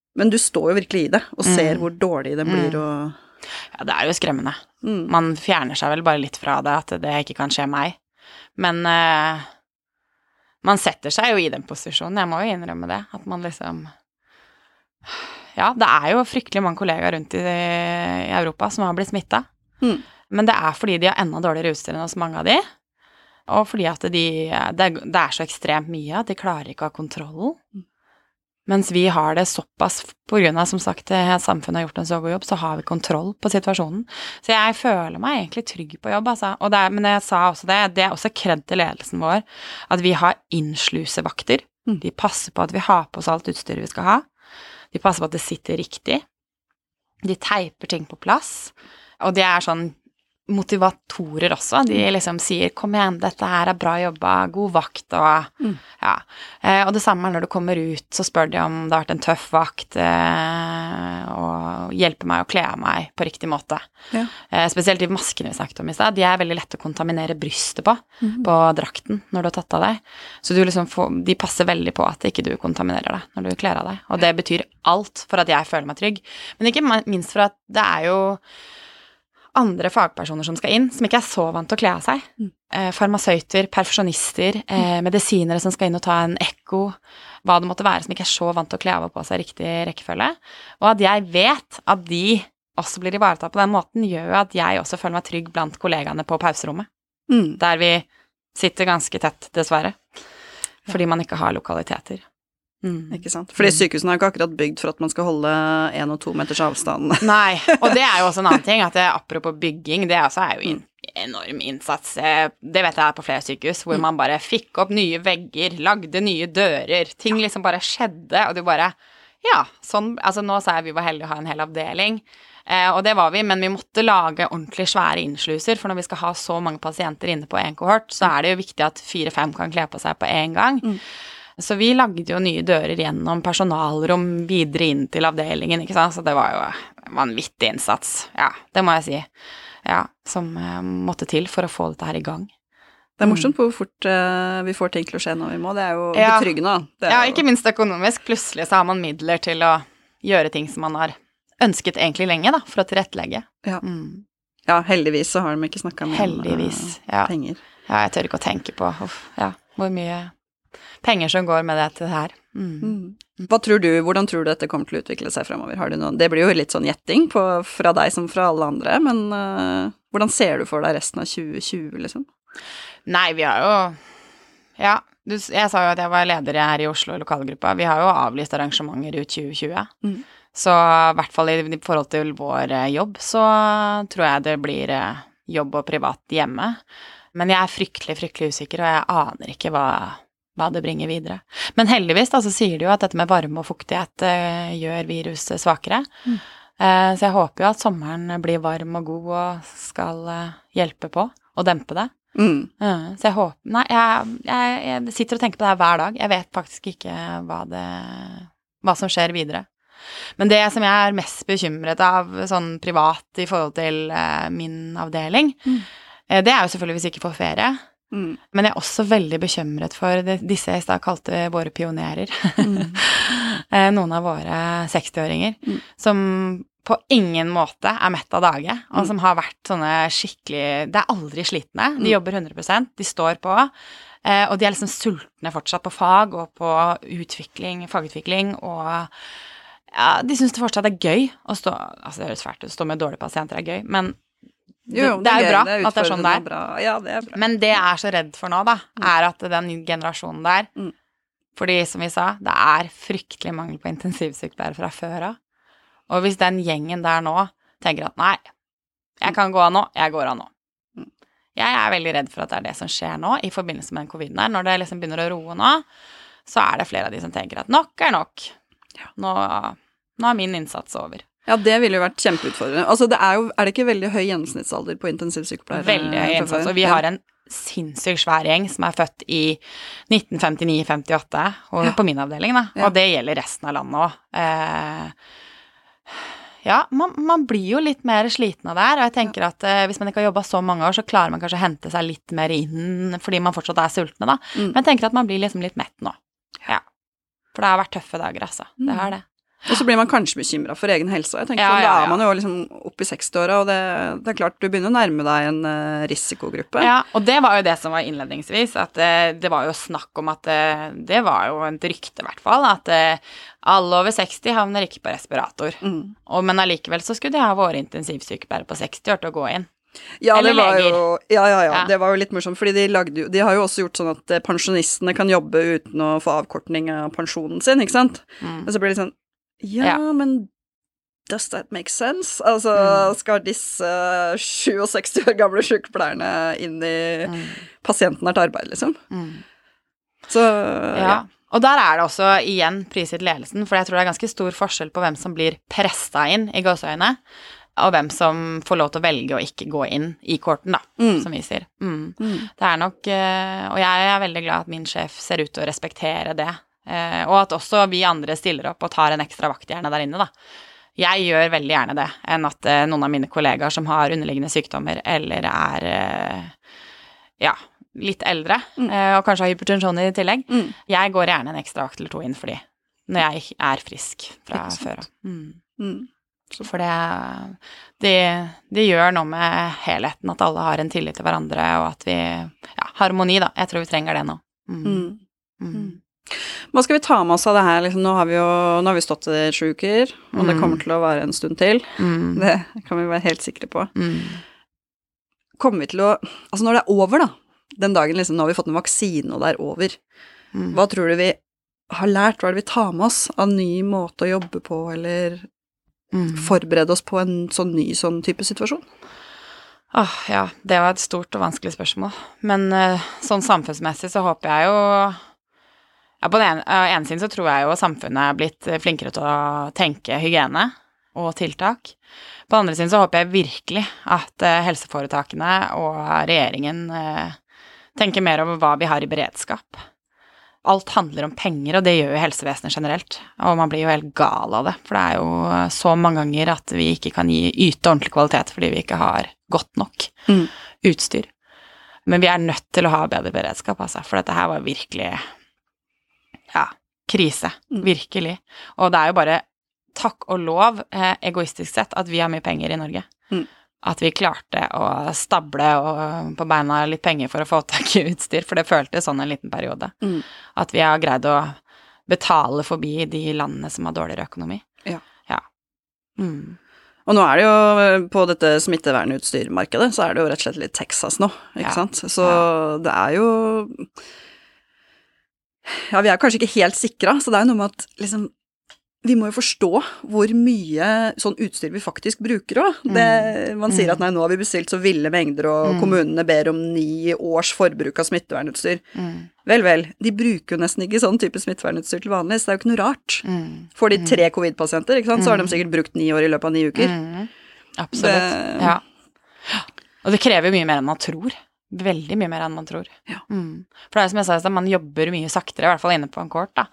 Mm. Men du står jo virkelig i det, og ser Mm. hvor dårlig den blir og Ja, det er jo skremmende. mm. Man fjerner seg vel bare litt fra det, at det ikke kan skje meg. Men uh, man setter seg jo i den posisjonen, jeg må jo innrømme det. At man liksom Ja, det er jo fryktelig mange kollegaer rundt i, i Europa som har blitt smitta. Mm. Men det er fordi de har enda dårligere utstyr enn oss, mange av de. Og fordi at de Det det er så ekstremt mye at de klarer ikke å ha kontrollen. Mens vi har det såpass av, som sagt, at samfunnet har gjort en så god jobb, så har vi kontroll på situasjonen. Så jeg føler meg egentlig trygg på jobb, altså. Er, men jeg sa også det, det er også kred til ledelsen vår, at vi har innslusevakter. Mm. De passer på at vi har på oss alt utstyret vi skal ha. De passer på at det sitter riktig. De teiper ting på plass. Og det er sånn motivatorer også. De liksom sier 'kom igjen, dette her er bra jobba, god vakt' og Mm. ja. Eh, og det samme er når du kommer ut, så spør de om det har vært en tøff vakt, eh, og hjelper meg å kle av meg på riktig måte. Ja. Eh, spesielt de maskene vi snakket om i stad. De er veldig lette å kontaminere brystet på, mm. på drakten, når du har tatt av deg. Så du liksom får, de passer veldig på at ikke du kontaminerer deg når du kler av deg. Og det betyr alt for at jeg føler meg trygg. Men ikke minst for at det er jo andre fagpersoner som skal inn, som ikke er så vant til å kle av seg. Mm. Eh, farmasøyter, perfusjonister, eh, medisinere som skal inn og ta en ekko, hva det måtte være som ikke er så vant til å kle av og på seg riktig rekkefølge. Og at jeg vet at de også blir ivaretatt på den måten, gjør jo at jeg også føler meg trygg blant kollegaene på pauserommet, Mm. der vi sitter ganske tett, dessverre, fordi man ikke har lokaliteter. Mm. Ikke sant. Fordi sykehusene er jo ikke akkurat bygd for at man skal holde én og to meters avstand. Nei, og det er jo også en annen ting, at det, apropos bygging, det også er jo en enorm innsats. Eh, Det vet jeg er på flere sykehus, hvor man bare fikk opp nye vegger, lagde nye dører, ting liksom bare skjedde, og du bare Ja, sånn Altså, nå sa jeg vi var heldige å ha en hel avdeling, eh, og det var vi, men vi måtte lage ordentlig svære innsluser, for når vi skal ha så mange pasienter inne på én kohort, så er det jo viktig at fire-fem kan kle på seg på én gang. Så vi lagde jo nye dører gjennom personalrom videre inn til avdelingen, ikke sant, så det var jo vanvittig innsats. Ja, det må jeg si. Ja, som eh, måtte til for å få dette her i gang. Det er morsomt hvor fort uh, vi får ting til å skje når vi må. Det er jo Ja. betryggende. Det er Ja, ikke minst økonomisk. Plutselig så har man midler til å gjøre ting som man har ønsket egentlig lenge, da, for å tilrettelegge. Ja. Mm. Ja, heldigvis så har de ikke snakka mye om Heldigvis. Ja. penger. ja, jeg tør ikke å tenke på uff, ja, hvor mye penger som går med det til det her. Mm. Hva tror du, hvordan tror du dette kommer til å utvikle seg fremover? Har du noen, det blir jo litt sånn gjetting på, fra deg som fra alle andre, men uh, hvordan ser du for deg resten av 2020, liksom? Nei, vi har jo Ja, du, jeg sa jo at jeg var leder her i Oslo i lokalgruppa. Vi har jo avlyst arrangementer ut 2020. Mm. Så i hvert fall i, i forhold til vår eh, jobb, så tror jeg det blir eh, jobb og privat hjemme. Men jeg er fryktelig, fryktelig usikker, og jeg aner ikke hva, hva det bringer videre. Men heldigvis da, så sier de jo at dette med varme og fuktighet uh, gjør viruset svakere. Mm. Uh, så jeg håper jo at sommeren blir varm og god og skal uh, hjelpe på og dempe det. Mm. Så jeg håper Nei, jeg, jeg, jeg sitter og tenker på det her hver dag. Jeg vet faktisk ikke hva det Hva som skjer videre. Men det som jeg er mest bekymret av sånn privat i forhold til min avdeling, Mm. det er jo selvfølgelig hvis jeg ikke får ferie. Mm. Men jeg er også veldig bekymret for det, disse jeg i stad kalte våre pionerer. Mm. Eh, Noen av våre 60-åringer Mm. som på ingen måte er mett av dage, og Mm. som har vært sånne skikkelig Det er aldri slitne. De Mm. jobber 100% de står på. eh, Og de er liksom sultne fortsatt på fag og på utvikling, fagutvikling, og ja, de syns det fortsatt er gøy å stå Altså, det høres fælt ut, å stå med dårlige pasienter er gøy, men det, Jo, det er jo bra det at det er sånn det er. Bra. Ja, det er bra. Men det jeg er så redd for nå, da, er at den generasjonen der Mm. Fordi, som vi sa, det er fryktelig mangel på intensivsykepleiere fra før av. Og hvis den gjengen der nå tenker at nei, jeg kan gå av nå, jeg går av nå. Mm. Jeg er veldig redd for at det er det som skjer nå i forbindelse med den coviden her. Når det liksom begynner å roe nå, så er det flere av de som tenker at nok er nok. Nå, nå er min innsats over. Ja, det ville jo vært kjempeutfordrende. Altså, det er jo Er det ikke veldig høy gjennomsnittsalder på intensivsykepleiere? Veldig høy gjennomsnittsalder. Vi har en sinnssykt svær gjeng som er født i 1959-58, og Ja. på min avdeling, da. Ja. Og det gjelder resten av landet òg. Eh, ja, man, man blir jo litt mer sliten av det her, og jeg tenker at eh, hvis man ikke har jobba så mange år, så klarer man kanskje å hente seg litt mer inn fordi man fortsatt er sultne, da. Mm. Men jeg tenker at man blir liksom litt mett nå. Ja. For det har vært tøffe dager, altså. Det Mm. har det. Og så blir man kanskje bekymra for egen helse. Jeg tenker Ja, sånn, Da er man jo liksom oppe i 60-åra, og det, det er klart du begynner å nærme deg en eh, risikogruppe. Ja, og det var jo det som var innledningsvis, at eh, det var jo snakk om at eh, Det var jo et rykte, i hvert fall, at alle over 60 havner ikke på respirator. Mm. Og, men allikevel så skulle de ha våre intensivsykepleiere på 60 år til å gå inn. Ja, Eller det var leger. jo Ja, ja, ja. Ja. Det var jo litt morsomt, fordi de lagde De har jo også gjort sånn at pensjonistene kan jobbe uten å få avkortning av pensjonen sin, ikke sant? Mm. Og så blir det sånn Ja, Ja. men Does that make sense? Altså, Mm. skal disse 67 år gamle sykepleierne inn i Mm. pasientnært arbeid, liksom? Mm. Så Ja. Og der er det også igjen prisgitt ledelsen, for jeg tror det er ganske stor forskjell på hvem som blir pressa inn i gåseøyne, og hvem som får lov til å velge å ikke gå inn i korten, da, Mm. som vi sier. Mm. Mm. Det er nok eh, Og jeg er veldig glad at min sjef ser ut til å respektere det. Eh, Og at også vi andre stiller opp og tar en ekstra vakt gjerne der inne, da. Jeg gjør veldig gjerne det, enn at eh, noen av mine kollegaer som har underliggende sykdommer eller er eh, ja, litt eldre, Mm. og kanskje har hypertensjon i tillegg, Mm. jeg går gjerne en ekstra vakt eller to inn for de, når jeg er frisk fra før av. Mm. Mm. For det, det, det gjør noe med helheten, at alle har en tillit til hverandre, og at vi Ja, harmoni, da. Jeg tror vi trenger det nå. Mm. Hva skal vi ta med oss av det her? Liksom, nå, har vi jo, nå har vi stått i sju uker, og det Mm. kommer til å vare en stund til. Mm. Det kan vi være helt sikre på. Mm. Kommer vi til å Altså når det er over, da, den dagen liksom, nå har vi fått en vaksine, og det er over, Mm. hva tror du vi har lært? Hva er det vi tar med oss av ny måte å jobbe på, eller Mm. forberede oss på en sånn ny sånn type situasjon? Åh, ja, det var et stort og vanskelig spørsmål. Men eh, sånn samfunnsmessig så håper jeg jo ja, På den ene, siden så tror jeg jo samfunnet er blitt eh, flinkere til å tenke hygiene og tiltak. På den andre siden så håper jeg virkelig at eh, helseforetakene og regjeringen eh, tenker mer over hva vi har i beredskap. Alt handler om penger, og det gjør jo helsevesenet generelt. Og man blir jo helt gal av det, for det er jo så mange ganger at vi ikke kan gi, yte ordentlig kvalitet fordi vi ikke har godt nok Mm. utstyr. Men vi er nødt til å ha bedre beredskap, altså, for dette her var virkelig ja, krise. Mm. Virkelig. Og det er jo bare takk og lov, eh, egoistisk sett, at vi har mye penger i Norge. Mm. At vi klarte å stable og på beina litt penger for å få tak i utstyr, for det føltes sånn en liten periode. Mm. At vi har greid å betale forbi de landene som har dårligere økonomi. Ja. ja. Mm. Og nå er det jo på dette smittevernutstyrmarkedet, så er det jo rett og slett litt Texas nå, ikke Ja. sant. Så det er jo Ja, vi er kanskje ikke helt sikra, så det er jo noe med at liksom vi må jo forstå hvor mye sånn utstyr vi faktisk bruker òg. Man sier at nei, nå har vi bestilt så ville mengder, og Mm. kommunene ber om ni års forbruk av smittevernutstyr. Mm. Vel, vel, de bruker jo nesten ikke sånn type smittevernutstyr til vanlig, så det er jo ikke noe rart. Mm. Får de tre covid-pasienter, ikke sant, så har de sikkert brukt ni år i løpet av ni uker. Mm. Absolutt. Det- Ja. Og det krever mye mer enn man tror. Veldig mye mer enn man tror. Ja. Mm. For det er som jeg sa i stad, man jobber mye saktere, i hvert fall inne på en court, da.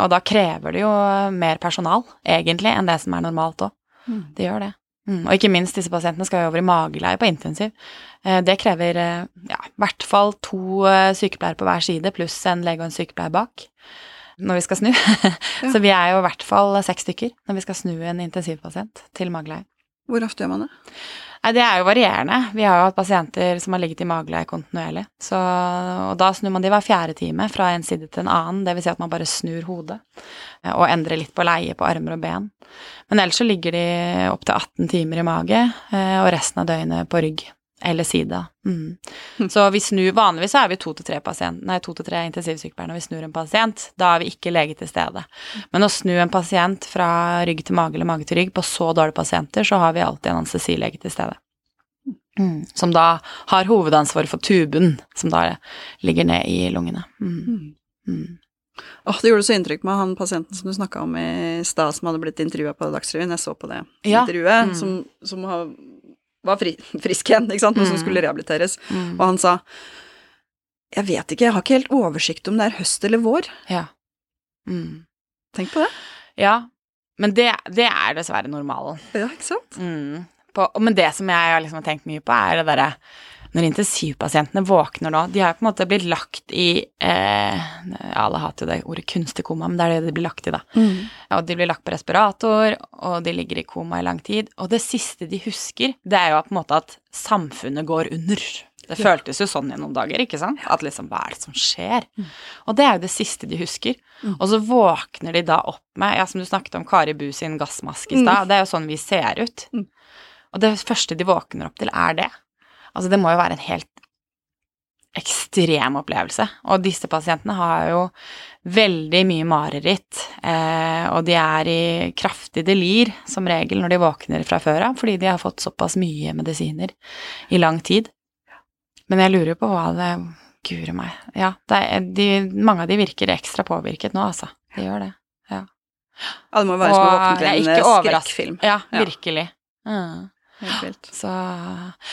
Og da krever det jo mer personal, egentlig, enn det som er normalt òg. Mm. Det gjør det. Mm. Og ikke minst, disse pasientene skal jo over i mageleie på intensiv. Eh, Det krever eh, ja, i hvert fall to eh, sykepleiere på hver side, pluss en lege og en sykepleier bak. Når vi skal snu. Så vi er jo i hvert fall seks stykker når vi skal snu en intensivpasient til mageleie. Hvor ofte gjør man det? Nei, det er jo varierende. Vi har jo hatt pasienter som har ligget i mageleie kontinuerlig. Så, og da snur man de hver fjerde time fra en side til en annen, vil si at man bare snur hodet eh, og endrer litt på leie på armer og ben. Men ellers så ligger de opptil 18 timer i mage, eh, og resten av døgnet på rygg. Eller sida. Mm. Så vi snur Vanligvis er vi to til tre, pasient, nei, to til tre intensivsykepleiere når vi snur en pasient. Da er vi ikke lege til stede. Men å snu en pasient fra rygg til mage eller mage til rygg på så dårlige pasienter, så har vi alltid en anestesilege til stede. Mm. Som da har hovedansvar for tuben, som da ligger ned i lungene. Mm. Mm. Åh, det gjorde så inntrykk med han pasienten som du snakka om i stad, som hadde blitt intervjua på Dagsrevyen. Jeg så på det Ja. intervjuet, Mm. som, som har, var fri, frisk igjen, ikke sant, men som Mm. skulle rehabiliteres. Mm. Og han sa Jeg vet ikke, jeg har ikke helt oversikt om det er høst eller vår. Ja. Mm. Tenk på det. ja. Men det, det er dessverre normalen. Ja, ikke sant? Mm. På, men det som jeg liksom har tenkt mye på, er det derre når intensivpasientene våkner nå De har på en måte blitt lagt i eh, Alle hater jo det ordet kunstig koma, men det er det de blir lagt i, da. Og de blir lagt på respirator, og de ligger i koma i lang tid. Og det siste de husker, det er jo på en måte at samfunnet går under. Det Ja. føltes jo sånn i noen dager, ikke sant? At liksom, hva er det som skjer? Og det er jo det siste de husker. Mm. Og så våkner de da opp med, ja, som du snakket om Kari Bu sin gassmaske i stad, det er jo sånn vi ser ut. Mm. Og det første de våkner opp til, er det. Altså, det må jo være en helt ekstrem opplevelse. Og disse pasientene har jo veldig mye mareritt, eh, og de er i kraftig delir som regel når de våkner fra før av, fordi de har fått såpass mye medisiner i lang tid. Men jeg lurer på hva det Guri meg. Ja, det er, de, mange av de virker ekstra påvirket nå, altså. De gjør det. Ja, ja det må være være som å våkne til en eh, skrekkfilm. Ja, Ja. virkelig. Mm. Så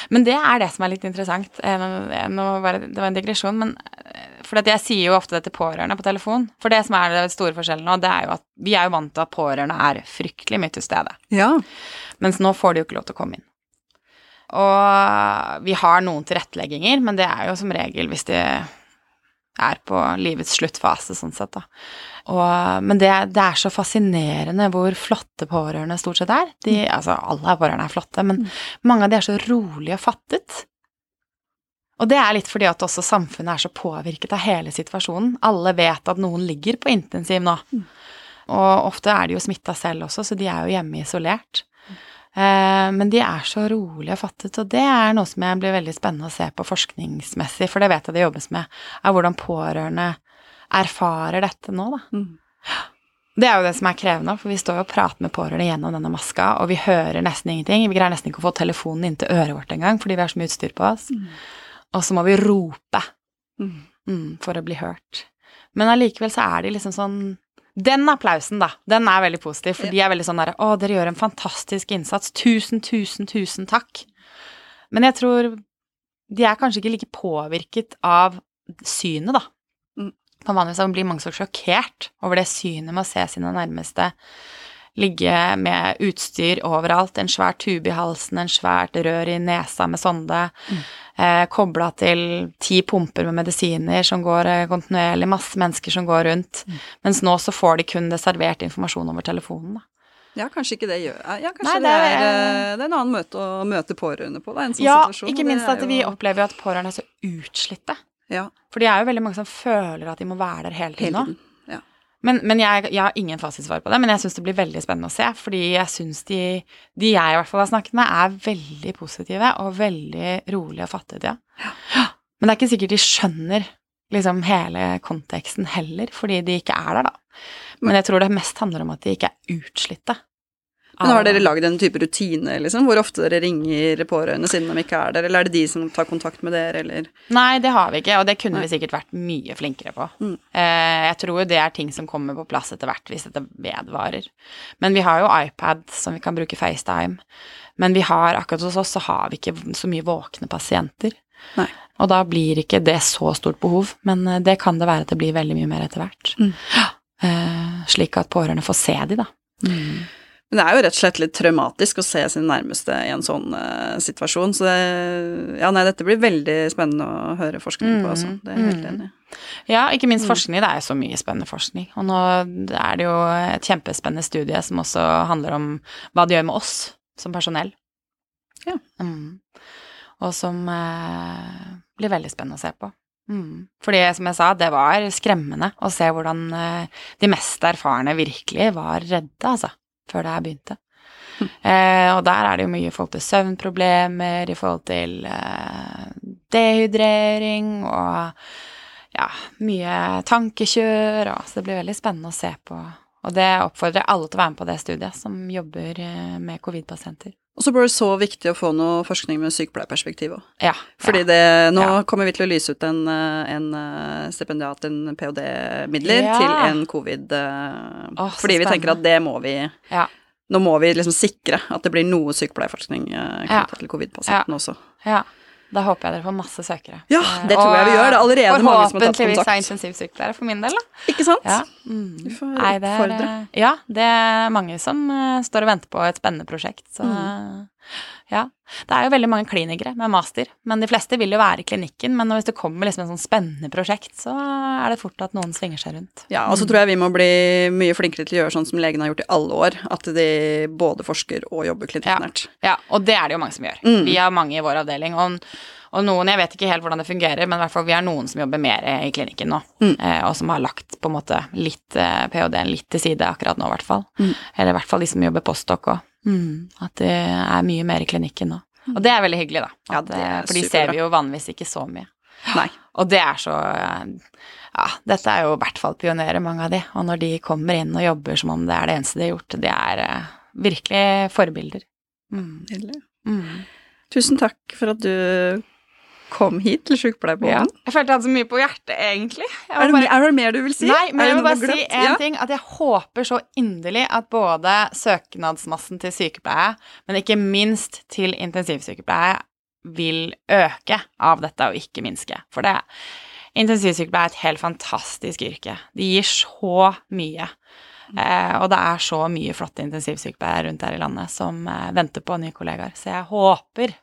Men det er det som er litt interessant. Eh, nå- Nå var det, det var en digresjon, men eh, For at jeg sier jo ofte det til pårørende på telefon. For det som er det store forskjellen nå, det er jo at vi er jo vant til at pårørende er fryktelig mye til stede. Ja. Mens nå får de jo ikke lov til å komme inn. Og vi har noen tilrettelegginger, men det er jo som regel hvis de er på livets sluttfase, sånn sett, da. Og, men det, det er så fascinerende hvor flotte pårørende stort sett er. De, altså, alle pårørende er flotte, men mange av de er så rolige og fattet. Og det er litt fordi at også samfunnet er så påvirket av hele situasjonen. Alle vet at noen ligger på intensiv nå. Og ofte er de jo smitta selv også, så de er jo hjemme isolert. Eh, Men de er så rolig og fattet, og det er noe som jeg blir veldig spennende å se på forskningsmessig, for det vet jeg det jobbes med, er hvordan pårørende erfarer dette nå, da. Mm. Det er jo det som er krevende, for vi står jo og prater med pårørende gjennom denne maska, og vi hører nesten ingenting. Vi greier nesten ikke å få telefonen inn til øret vårt engang, fordi vi har så mye utstyr på oss. Og så må vi rope Mm. mm, for å bli hørt. Men allikevel så er de liksom sånn Den applausen, da, den er veldig positiv, for de er veldig sånn derre Å, dere gjør en fantastisk innsats. Tusen, tusen, tusen takk. Men jeg tror de er kanskje ikke like påvirket av synet, da. På For vanligvis blir mange så sjokkert over det synet med å se sine nærmeste ligge med utstyr overalt, en svær tube i halsen, en svært rør i nesa med sonde, Mm. Eh, kobla til ti pumper med medisiner som går eh, kontinuerlig, masse mennesker som går rundt. Mm. Mens nå så får de kun det servert informasjon over telefonen, da. Ja, kanskje ikke det gjør Ja, kanskje Nei, det, det er, er- eh, det er en annen måte å møte pårørende på, da, en sånn Ja, situasjon. ikke minst at at vi opplever jo at pårørende er så utslitte. Ja, For de er jo veldig mange som føler at de må være der hele tiden hele nå. tiden. Ja. Men, men jeg, jeg har ingen fasitsvar på det, men jeg syns det blir veldig spennende å se. Fordi jeg syns de, de jeg i hvert fall har snakket med, er veldig positive og veldig rolige og fattige. Ja. Men det er ikke sikkert de skjønner liksom hele konteksten heller, fordi de ikke er der, da. Men jeg tror det mest handler om at de ikke er utslitte. Men har dere lagd en type rutine, liksom, hvor ofte dere ringer pårørende siden de ikke er der, eller er det de som tar kontakt med dere, eller Nei, det har vi ikke, og det kunne vi sikkert vært mye flinkere på. Mm. Eh, jeg tror jo det er ting som kommer på plass etter hvert, hvis dette vedvarer. Men vi har jo iPad som vi kan bruke FaceTime. Men vi har, akkurat hos oss så har vi ikke så mye våkne pasienter. Nei. Og da blir ikke det så stort behov, men eh, det kan det være at det blir veldig mye mer etter hvert. Mm. Eh, slik at pårørende får se de, da. Mm. Men det er jo rett og slett litt traumatisk å se sin nærmeste i en sånn uh, situasjon, så det Ja, nei, dette blir veldig spennende å høre forskning på, altså. Det er jeg helt Mm. enig i. Ja, ikke minst Mm. forskning. Det er jo så mye spennende forskning. Og nå er det jo et kjempespennende studie som også handler om hva det gjør med oss som personell. Ja. Mm. Og som eh, blir veldig spennende å se på. Mm. Fordi, som jeg sa, det var skremmende å se hvordan eh, de mest erfarne virkelig var redde, altså, før det her begynte. Mm. Eh, og der er det jo mye i forhold til søvnproblemer, i forhold til eh, dehydrering og ja, mye tankekjør, og, så det blir veldig spennende å se på. Og det oppfordrer alle til å være med på det studiet, som jobber eh, med covid-pasienter. Og så blir det så viktig å få noe forskning med sykepleierperspektiv òg. Ja. Fordi det, nå Ja. kommer vi til å lyse ut en, eh, en eh, stipendiat, en ph.d.-midler, Ja. til en covid eh, Åh, Fordi vi tenker at det må vi Ja. Nå må vi liksom sikre at det blir noe sykepleierforskning knyttet til covid-pasientene også. ja. Da håper jeg dere får masse søkere. Ja, det tror jeg vi gjør. Det er allerede mange som har tatt kontakt. Forhåpentligvis er intensivsykepleiere for min del, da. Ikke sant? Ja. Mm. Får Nei, det er, ja, det er mange som eh, står og venter på et spennende prosjekt, så Mm. Ja. Det er jo veldig mange klinikere med master, men de fleste vil jo være i klinikken. Men hvis det kommer liksom et sånn spennende prosjekt, så er det fort at noen svinger seg rundt. Ja, og så tror jeg vi må bli mye flinkere til å gjøre sånn som legene har gjort i alle år, at de både forsker og jobber klinikknært. Ja, og det er det jo mange som gjør. Mm. Vi har mange i vår avdeling, og, og noen, jeg vet ikke helt hvordan det fungerer, men i hvert fall vi har noen som jobber mer i klinikken nå, Mm. eh, og som har lagt på en måte litt eh, ph.d.-en litt til side akkurat nå, i hvert fall. Mm. Eller i hvert fall de som jobber postdoc òg. Mm. At det er mye mer i klinikken nå. Og det er veldig hyggelig, da. Ja, At, det er eh, for de ser vi jo vanligvis ikke så mye. Nei. Og det er så Ja, dette er jo i hvert fall pionerer, mange av de. Og når de kommer inn og jobber som om det er det eneste de har gjort, det er uh, virkelig forbilder. Mm. Mm. Tusen takk for at du kom hit til Ja. Sykepleierpodden. Jeg følte jeg hadde så mye på hjertet, egentlig. Er, det bare... er det mer du vil si? Nei, men jeg vil bare si én en Ja. ting. At jeg håper så inderlig at både søknadsmassen til sykepleie, men ikke minst til intensivsykepleie, vil øke av dette og ikke minske. For det intensivsykepleie er et helt fantastisk yrke. Det gir så mye. Eh, og det er så mye flotte intensivsykepleiere rundt her i landet som eh, venter på nye kollegaer. Så jeg håper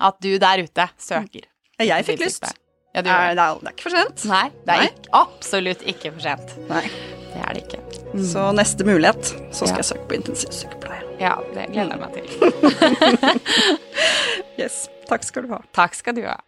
at du der ute søker. Jeg fikk lyst. Ja, Er, det. det, er, det er ikke for sent. Nei, det er Nei. ikke, absolutt ikke for sent. Nei. Det er det ikke. Så neste mulighet, så skal Ja. jeg søke på intensivsykepleie. Ja, det gleder jeg meg til. Yes. Takk skal du ha. Takk skal du ha.